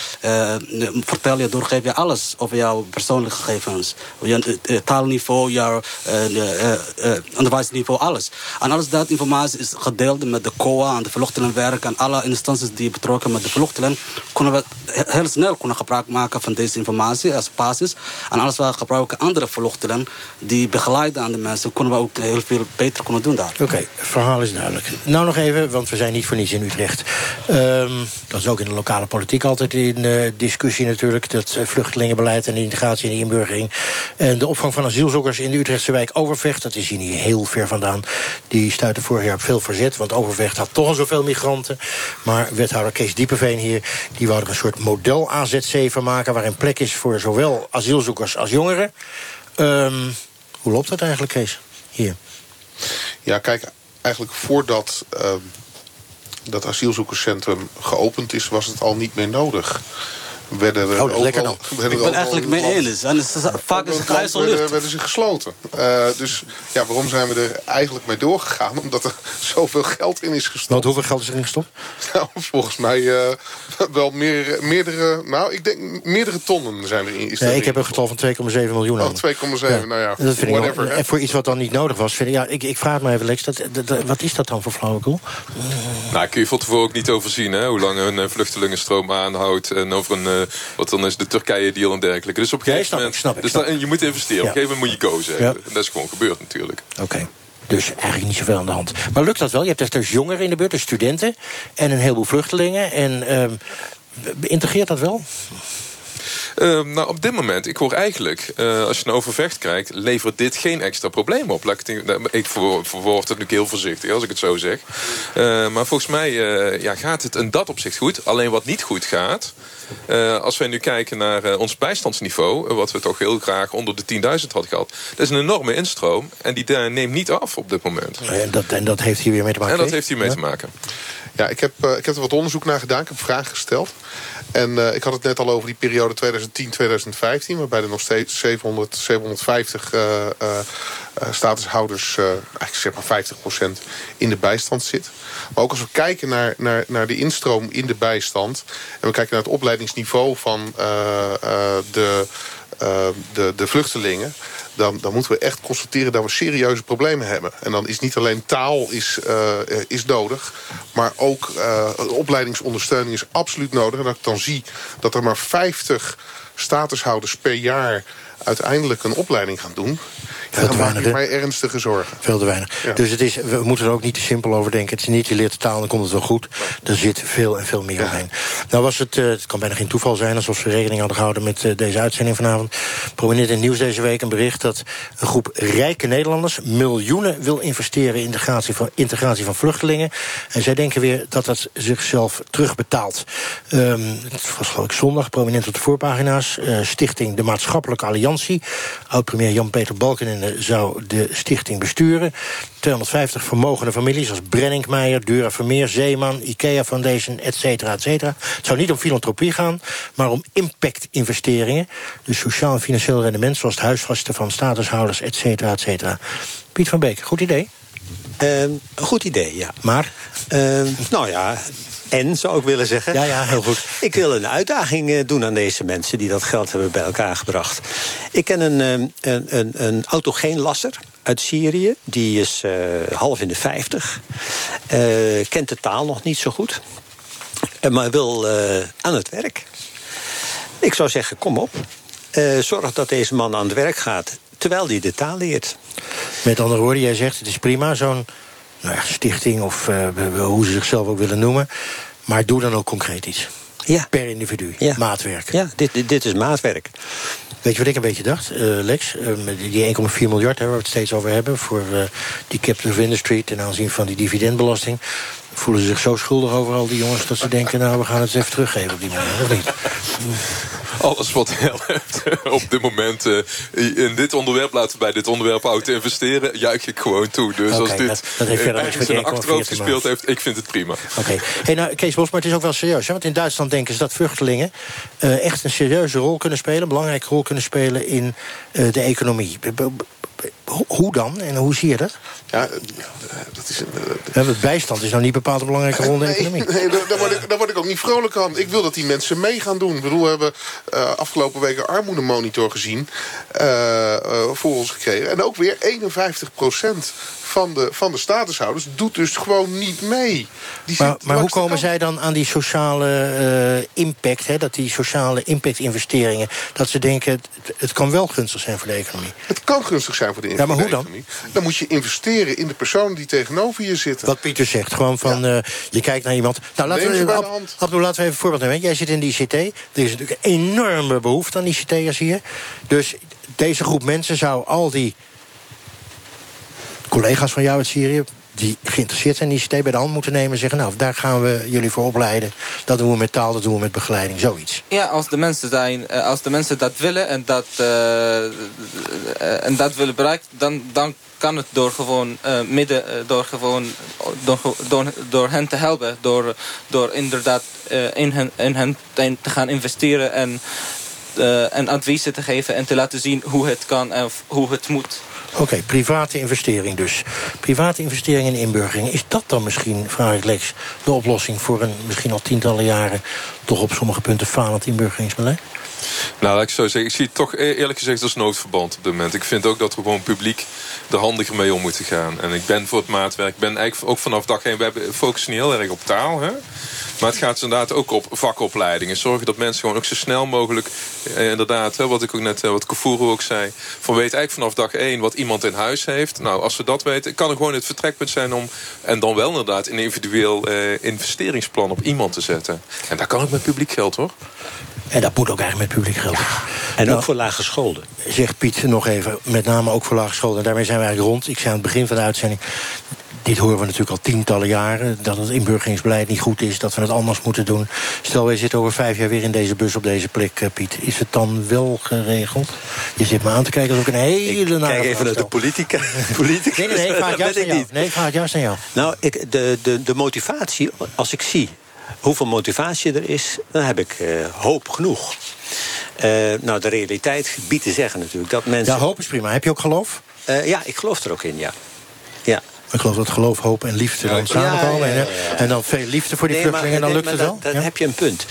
Speaker 13: vertel je, doorgeef je alles over jouw persoonlijke gegevens. Je taalniveau, jouw onderwijsniveau, alles. En alles dat informatie is gedeeld met de COA en de vluchtelingenwerk en alle instanties die betrokken met de vluchtelingen, kunnen we heel snel kunnen gebruik maken van deze informatie als basis. En als we gebruiken andere vluchtelingen die begeleiden aan de mensen, kunnen we ook heel veel beter kunnen doen daar.
Speaker 1: Oké, verhaal is duidelijk. Nou nog even, want we zijn niet voor niets in Utrecht. Um, dat is ook in de lokale politiek altijd in uh, discussie natuurlijk. Dat uh, vluchtelingenbeleid en integratie en inburgering. En de opvang van asielzoekers in de Utrechtse wijk Overvecht, dat is hier niet heel ver vandaan. Die stuitte vorig jaar op veel verzet, want Overvecht had toch al zoveel migranten. Maar wethouder Kees Diepeveen hier... die wou er een soort model AZC van maken... waarin plek is voor zowel asielzoekers als jongeren. Um, hoe loopt dat eigenlijk, Kees, hier?
Speaker 16: Ja, kijk, eigenlijk voordat... Uh, dat asielzoekerscentrum geopend is, was het al niet meer nodig werden we
Speaker 1: oh, lekker dan.
Speaker 13: Ik ben eigenlijk mee eens. En het is, vaak is het
Speaker 16: werden, werden ze gesloten. Uh, dus ja, waarom zijn we er eigenlijk mee doorgegaan? Omdat er (laughs) zoveel geld in is gestopt.
Speaker 1: Want hoeveel geld is erin gestopt? (laughs)
Speaker 16: Nou, volgens mij uh, wel meer, meerdere... Nou, ik denk meerdere tonnen zijn erin. Is
Speaker 1: nee, ik heb een getal van 2,7 miljoen.
Speaker 16: Oh, 2,7, ja. nou ja, dat vind whatever.
Speaker 1: Ik en voor iets wat dan niet nodig was. Vind ik, ja, ik, ik vraag me even, Lex, dat, dat, wat is dat dan voor flauwekul?
Speaker 17: Nou, kun je van tevoren ook niet overzien, hè? Hoe lang een vluchtelingenstroom aanhoudt... en over een wat dan is de Turkije-deal en dergelijke. Dus op een gegeven moment...
Speaker 1: Snap ik,
Speaker 17: dus
Speaker 1: snap
Speaker 17: dan, je moet investeren. Op een gegeven moment moet je go zeggen. En dat is gewoon gebeurd natuurlijk.
Speaker 1: Oké. Dus eigenlijk niet zoveel aan de hand. Maar lukt dat wel? Je hebt dus, dus jongeren in de buurt, dus studenten... en een heleboel vluchtelingen. En um, integreert dat wel?
Speaker 17: Uh, nou, op dit moment, ik hoor eigenlijk, uh, als je een overvecht krijgt... levert dit geen extra probleem op. Ik, nou, ik verwoord het natuurlijk heel voorzichtig, als ik het zo zeg. Uh, maar volgens mij ja, gaat het in dat opzicht goed. Alleen wat niet goed gaat... Uh, als wij nu kijken naar uh, ons bijstandsniveau... wat we toch heel graag onder de 10.000 hadden gehad... dat is een enorme instroom en die uh, neemt niet af op dit moment.
Speaker 1: En dat, en dat heeft hier weer mee te maken?
Speaker 17: En dat heeft hier mee te maken.
Speaker 16: Ja, ik heb, ik heb er wat onderzoek naar gedaan. Ik heb vragen gesteld. En uh, ik had het net al over die periode 2010-2015... waarbij er nog steeds 700, 750 uh, statushouders... eigenlijk zeg maar 50% in de bijstand zit. Maar ook als we kijken naar, naar, naar de instroom in de bijstand... en we kijken naar het opleidingsniveau van de, de, de vluchtelingen dan, dan moeten we echt constateren dat we serieuze problemen hebben. En dan is niet alleen taal is, uh, is nodig... maar ook uh, opleidingsondersteuning is absoluut nodig. En dat ik dan zie dat er maar 50 statushouders per jaar uiteindelijk een opleiding gaan doen... Veel te weinig, mij ernstige zorgen.
Speaker 1: Veel te weinig. Dus het is, we moeten er ook niet te simpel over denken. Het is niet, je leert de taal dan komt het wel goed. Er zit veel en veel meer omheen. Nou was het, uh, het kan bijna geen toeval zijn... alsof ze rekening hadden gehouden met uh, deze uitzending vanavond. Prominent in het nieuws deze week een bericht... dat een groep rijke Nederlanders miljoenen wil investeren... in integratie van, integratie van vluchtelingen. En zij denken weer dat dat zichzelf terugbetaalt. Um, het was geloof ik zondag, prominent op de voorpagina's. Uh, Stichting De Maatschappelijke Alliantie Financiën. Oud-premier Jan-Peter Balkenende zou de stichting besturen. 250 vermogende families als Brenningmeijer, Dura Vermeer, Zeeman, IKEA Foundation, et cetera, et cetera. Het zou niet om filantropie gaan, maar om impact-investeringen. Dus sociaal en financieel rendement, zoals het huisvasten van statushouders, et cetera, et cetera. Piet van Beek, goed idee?
Speaker 15: Een goed idee, ja.
Speaker 1: Maar?
Speaker 15: Ehm, nou ja, en zou ik willen zeggen.
Speaker 1: Ja, ja, heel goed. (laughs)
Speaker 15: Ik wil een uitdaging eh, doen aan deze mensen die dat geld hebben bij elkaar gebracht. Ik ken een, ehm, een, een, een autogeenlasser uit Syrië. Die is eh, half in de 50. Eh, kent de taal nog niet zo goed. Eh, maar wil eh, aan het werk. Ik zou zeggen, kom op. Eh, zorg dat deze man aan het werk gaat terwijl hij de taal leert.
Speaker 1: Met andere woorden, jij zegt het is prima, zo'n nou ja, stichting of eh, hoe ze zichzelf ook willen noemen. Maar doe dan ook concreet iets.
Speaker 15: Ja.
Speaker 1: Per individu. Maatwerk.
Speaker 15: Ja, dit, dit, dit is maatwerk.
Speaker 1: Weet je wat ik een beetje dacht, eh, Lex? Eh, met die 1,4 miljard hè, waar we het steeds over hebben... voor eh, die captive industry ten aanzien van die dividendbelasting... voelen ze zich zo schuldig over al die jongens... dat ze denken, nou, we gaan het eens even teruggeven op die manier, of niet?
Speaker 17: Alles wat helpt op dit moment eh, in dit onderwerp, laten we bij dit onderwerp auto investeren, juich ik gewoon toe. Dus als dit
Speaker 1: dat- dat heeft verder
Speaker 17: eh, ergens een achterhoofd
Speaker 1: 1,4 te
Speaker 17: gespeeld heeft, ik vind het prima.
Speaker 1: Oké. Hey, nou, Kees Bos, maar het is ook wel serieus. Hè? Want in Duitsland denken ze dat vluchtelingen... eh, echt een serieuze rol kunnen spelen... een belangrijke rol kunnen spelen in eh, de economie. Hoe dan? En hoe zie je dat?
Speaker 16: Ja, dat is
Speaker 1: want bijstand is nou niet bepaald een belangrijke rol in de
Speaker 16: Nee,
Speaker 1: economie.
Speaker 16: nee daar, word ik, daar word ik ook niet vrolijk van. Ik wil dat die mensen mee gaan doen. Ik bedoel, we hebben eh, afgelopen week een armoedemonitor gezien. eh, eh, voor ons gekregen. En ook weer 51 van de, van de statushouders doet dus gewoon niet mee. Die
Speaker 1: Maar, maar hoe
Speaker 16: de
Speaker 1: komen
Speaker 16: kant.
Speaker 1: zij dan aan die sociale eh, impact... Hè, dat die sociale impact-investeringen... dat ze denken, het, het kan wel gunstig zijn voor de economie?
Speaker 16: Het kan gunstig zijn voor de
Speaker 1: Ja, maar hoe dan?
Speaker 16: economie. Dan moet je investeren in de personen die tegenover je zitten.
Speaker 1: Wat Pieter zegt, gewoon van, eh, je kijkt naar iemand... Nou, laten
Speaker 16: Neem
Speaker 1: we,
Speaker 16: de
Speaker 1: Ab- laten we even een voorbeeld nemen. Jij zit in die ICT. Er is natuurlijk een enorme behoefte aan ICT'ers hier. Dus deze groep mensen zou al die collega's van jou uit Syrië... die geïnteresseerd zijn in ICT bij de hand moeten nemen... en zeggen, nou, daar gaan we jullie voor opleiden. Dat doen we met taal, dat doen we met begeleiding, zoiets.
Speaker 14: Ja, als de mensen, zijn, eh, als de mensen dat willen en dat, eh, eh, en dat willen bereiken, dan, dan kan het door gewoon midden, door gewoon door, door, door hen te helpen, door, door inderdaad in hen, in hen te gaan investeren en, en adviezen te geven en te laten zien hoe het kan en hoe het moet.
Speaker 1: Oké, private investering dus. Private investering in inburgering. Is dat dan misschien, vraag ik Lex, de oplossing... voor een misschien al tientallen jaren... toch op sommige punten falend inburgeringsbeleid?
Speaker 17: Nou, laat ik zo zeggen. Ik zie het toch e- eerlijk gezegd als noodverband op dit moment. Ik vind ook dat we gewoon publiek er handiger mee om moeten gaan. En ik ben voor het maatwerk. Ik ben eigenlijk ook vanaf dag één. We focussen niet heel erg op taal. Hè? Maar het gaat dus inderdaad ook op vakopleidingen. Zorgen dat mensen gewoon ook zo snel mogelijk... Eh, inderdaad, hè, wat ik ook net, eh, wat Kavoero ook zei... van weet eigenlijk vanaf dag één wat iemand in huis heeft. Nou, als we dat weten, kan er gewoon het vertrekpunt zijn om... en dan wel inderdaad een individueel eh, investeringsplan op iemand te zetten. En daar kan ook met publiek geld, hoor.
Speaker 1: En dat moet ook eigenlijk met publiek geld.
Speaker 15: En
Speaker 1: Nou,
Speaker 15: ook voor lage scholden.
Speaker 1: Zegt Piet nog even, met name ook voor laagscholden. En daarmee zijn we eigenlijk rond. Ik zei aan het begin van de uitzending... dit horen we natuurlijk al tientallen jaren... dat het inburgeringsbeleid niet goed is, dat we het anders moeten doen. Stel, wij zitten over vijf jaar weer in deze bus op deze plek, eh, Piet. Is het dan wel geregeld? Je zit me aan te kijken, dat is ook een hele nare
Speaker 15: Kijk even naar de politica. politica.
Speaker 1: Nee, nee, nee, ik vraag het juist aan jou. Nee, ik vraag juist aan jou.
Speaker 15: Nou, ik, de, de, de motivatie, als ik zie hoeveel motivatie er is... dan heb ik eh, hoop genoeg. Eh, nou, de realiteit biedt te zeggen natuurlijk dat mensen...
Speaker 1: Ja, hoop is prima. Heb je ook geloof?
Speaker 15: Eh, ja, ik geloof er ook in, ja. ja.
Speaker 1: Ik geloof dat geloof, hoop en liefde dan samenkomen.
Speaker 15: ja, ja,
Speaker 1: En,
Speaker 15: ja.
Speaker 1: en dan veel liefde voor die
Speaker 15: Nee,
Speaker 1: vluchtelingen,
Speaker 15: maar-
Speaker 1: dan
Speaker 15: nee,
Speaker 1: lukt het wel.
Speaker 15: Dan, heb je een punt.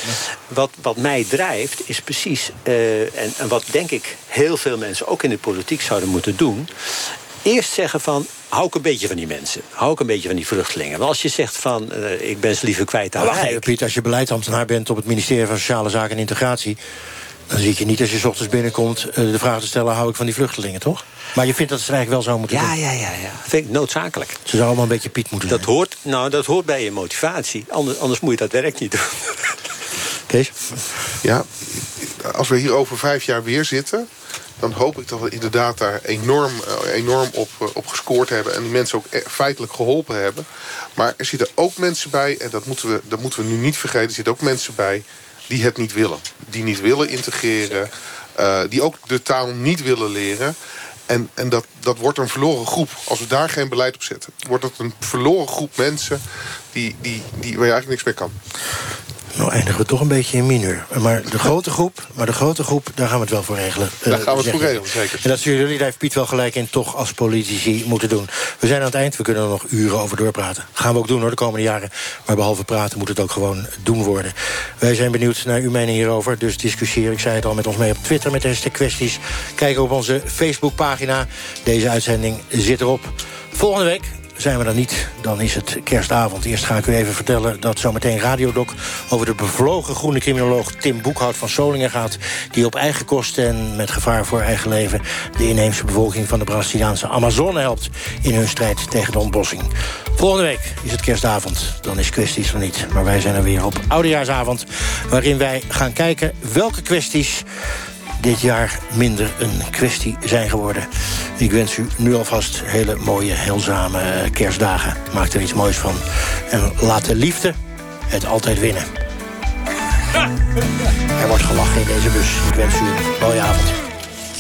Speaker 15: Wat, wat mij drijft is precies... eh, en, en wat denk ik heel veel mensen ook in de politiek zouden moeten doen... eerst zeggen van, hou ik een beetje van die mensen. Hou ik een beetje van die vluchtelingen. Want als je zegt van, eh, ik ben ze liever kwijt aan
Speaker 1: wacht even, Piet, als je beleidsambtenaar bent op het ministerie van Sociale Zaken en Integratie... dan zie ik je niet als je 's ochtends binnenkomt eh, de vraag te stellen... hou ik van die vluchtelingen, toch? Maar je vindt dat ze het eigenlijk wel zo moeten
Speaker 15: Ja,
Speaker 1: doen?
Speaker 15: ja, ja, ja. Vind ik noodzakelijk.
Speaker 1: Ze zouden allemaal een beetje Piet moeten
Speaker 15: Dat hoort, nou, dat hoort bij je motivatie. Anders, anders moet je dat werk niet doen.
Speaker 1: Kees?
Speaker 16: Ja, als we hier over vijf jaar weer zitten... dan hoop ik dat we inderdaad daar enorm, eh, enorm op, eh, op gescoord hebben... en die mensen ook e- feitelijk geholpen hebben. Maar er zitten ook mensen bij, en dat moeten we, dat moeten we nu niet vergeten... er zitten ook mensen bij die het niet willen. Die niet willen integreren, eh, die ook de taal niet willen leren. En, en dat, dat wordt een verloren groep. Als we daar geen beleid op zetten, wordt het een verloren groep mensen die, die, die, waar je eigenlijk niks mee kan.
Speaker 1: Nou eindigen we toch een beetje in mineur. Maar de grote groep, maar de grote groep daar gaan we het wel voor regelen.
Speaker 16: Daar gaan we het
Speaker 1: zeg
Speaker 16: voor regelen, zeker.
Speaker 1: En dat zullen jullie, daar heeft Piet wel gelijk in, toch als politici moeten doen. We zijn aan het eind, we kunnen er nog uren over doorpraten. Gaan we ook doen hoor, de komende jaren. Maar behalve praten moet het ook gewoon doen worden. Wij zijn benieuwd naar uw mening hierover. Dus discussieer, ik zei het al, met ons mee op Twitter met hashtag kwesties. Kijk op onze Facebookpagina. Deze uitzending zit erop. Volgende week zijn we er niet, dan is het kerstavond. Eerst ga ik u even vertellen dat zometeen Radiodoc... over de bevlogen groene criminoloog Tim Boekhout van Solingen gaat... die op eigen kosten en met gevaar voor eigen leven... de inheemse bevolking van de Braziliaanse Amazone helpt... in hun strijd tegen de ontbossing. Volgende week is het kerstavond. Dan is kwesties er niet. Maar wij zijn er weer op oudejaarsavond... waarin wij gaan kijken welke kwesties dit jaar minder een kwestie zijn geworden. Ik wens u nu alvast hele mooie, heilzame kerstdagen. Maak er iets moois van. En laat de liefde het altijd winnen. (laughs) Er wordt gelachen in deze bus. Ik wens u een mooie avond.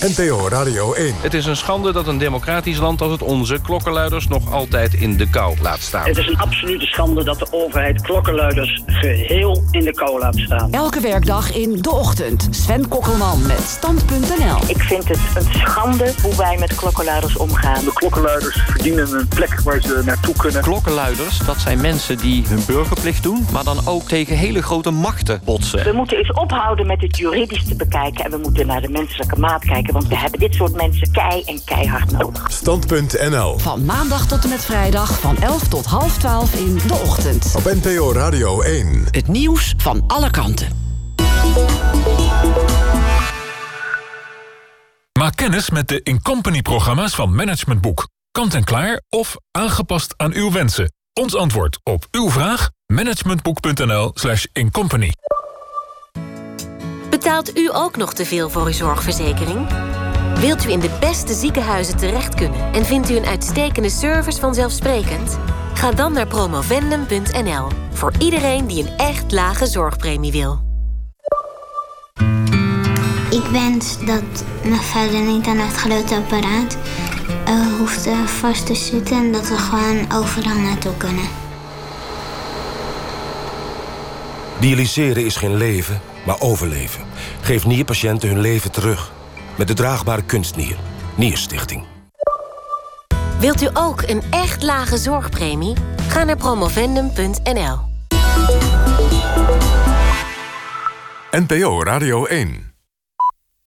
Speaker 19: NPO Radio 1.
Speaker 20: Het is een schande dat een democratisch land als het onze... klokkenluiders nog altijd in de kou laat staan.
Speaker 21: Het is een absolute schande dat de overheid klokkenluiders geheel in de kou laat staan.
Speaker 22: Elke werkdag in De Ochtend. Sven Kokkelman met Stand.nl.
Speaker 23: Ik vind het een schande hoe wij met klokkenluiders omgaan.
Speaker 24: De klokkenluiders verdienen een plek waar ze naartoe kunnen.
Speaker 25: Klokkenluiders, dat zijn mensen die hun burgerplicht doen... maar dan ook tegen hele grote machten botsen.
Speaker 23: We moeten eens ophouden met het juridisch te bekijken... en we moeten naar de menselijke maat kijken... want we hebben dit soort mensen kei en keihard nodig.
Speaker 19: Stand.nl
Speaker 22: Van maandag tot en met vrijdag van 11 tot half 12 in De Ochtend.
Speaker 19: Op NPO Radio 1.
Speaker 22: Het nieuws van alle kanten.
Speaker 26: Maak kennis met de Incompany-programma's van Management Boek. Kant en klaar of aangepast aan uw wensen. Ons antwoord op uw vraag? managementboek.nl slash incompany.
Speaker 27: Betaalt u ook nog te veel voor uw zorgverzekering? Wilt u in de beste ziekenhuizen terecht kunnen... en vindt u een uitstekende service vanzelfsprekend? Ga dan naar promovendum.nl. Voor iedereen die een echt lage zorgpremie wil.
Speaker 4: Ik wens dat mijn vader niet aan het grote apparaat uh, hoeft vast te zitten... en dat we gewoon overal naartoe kunnen.
Speaker 28: Dialyseren is geen leven, maar overleven. Geef nierpatiënten hun leven terug. Met de draagbare kunstnier. Nierstichting.
Speaker 27: Wilt u ook een echt lage zorgpremie? Ga naar promovendum.nl.
Speaker 19: NPO Radio 1.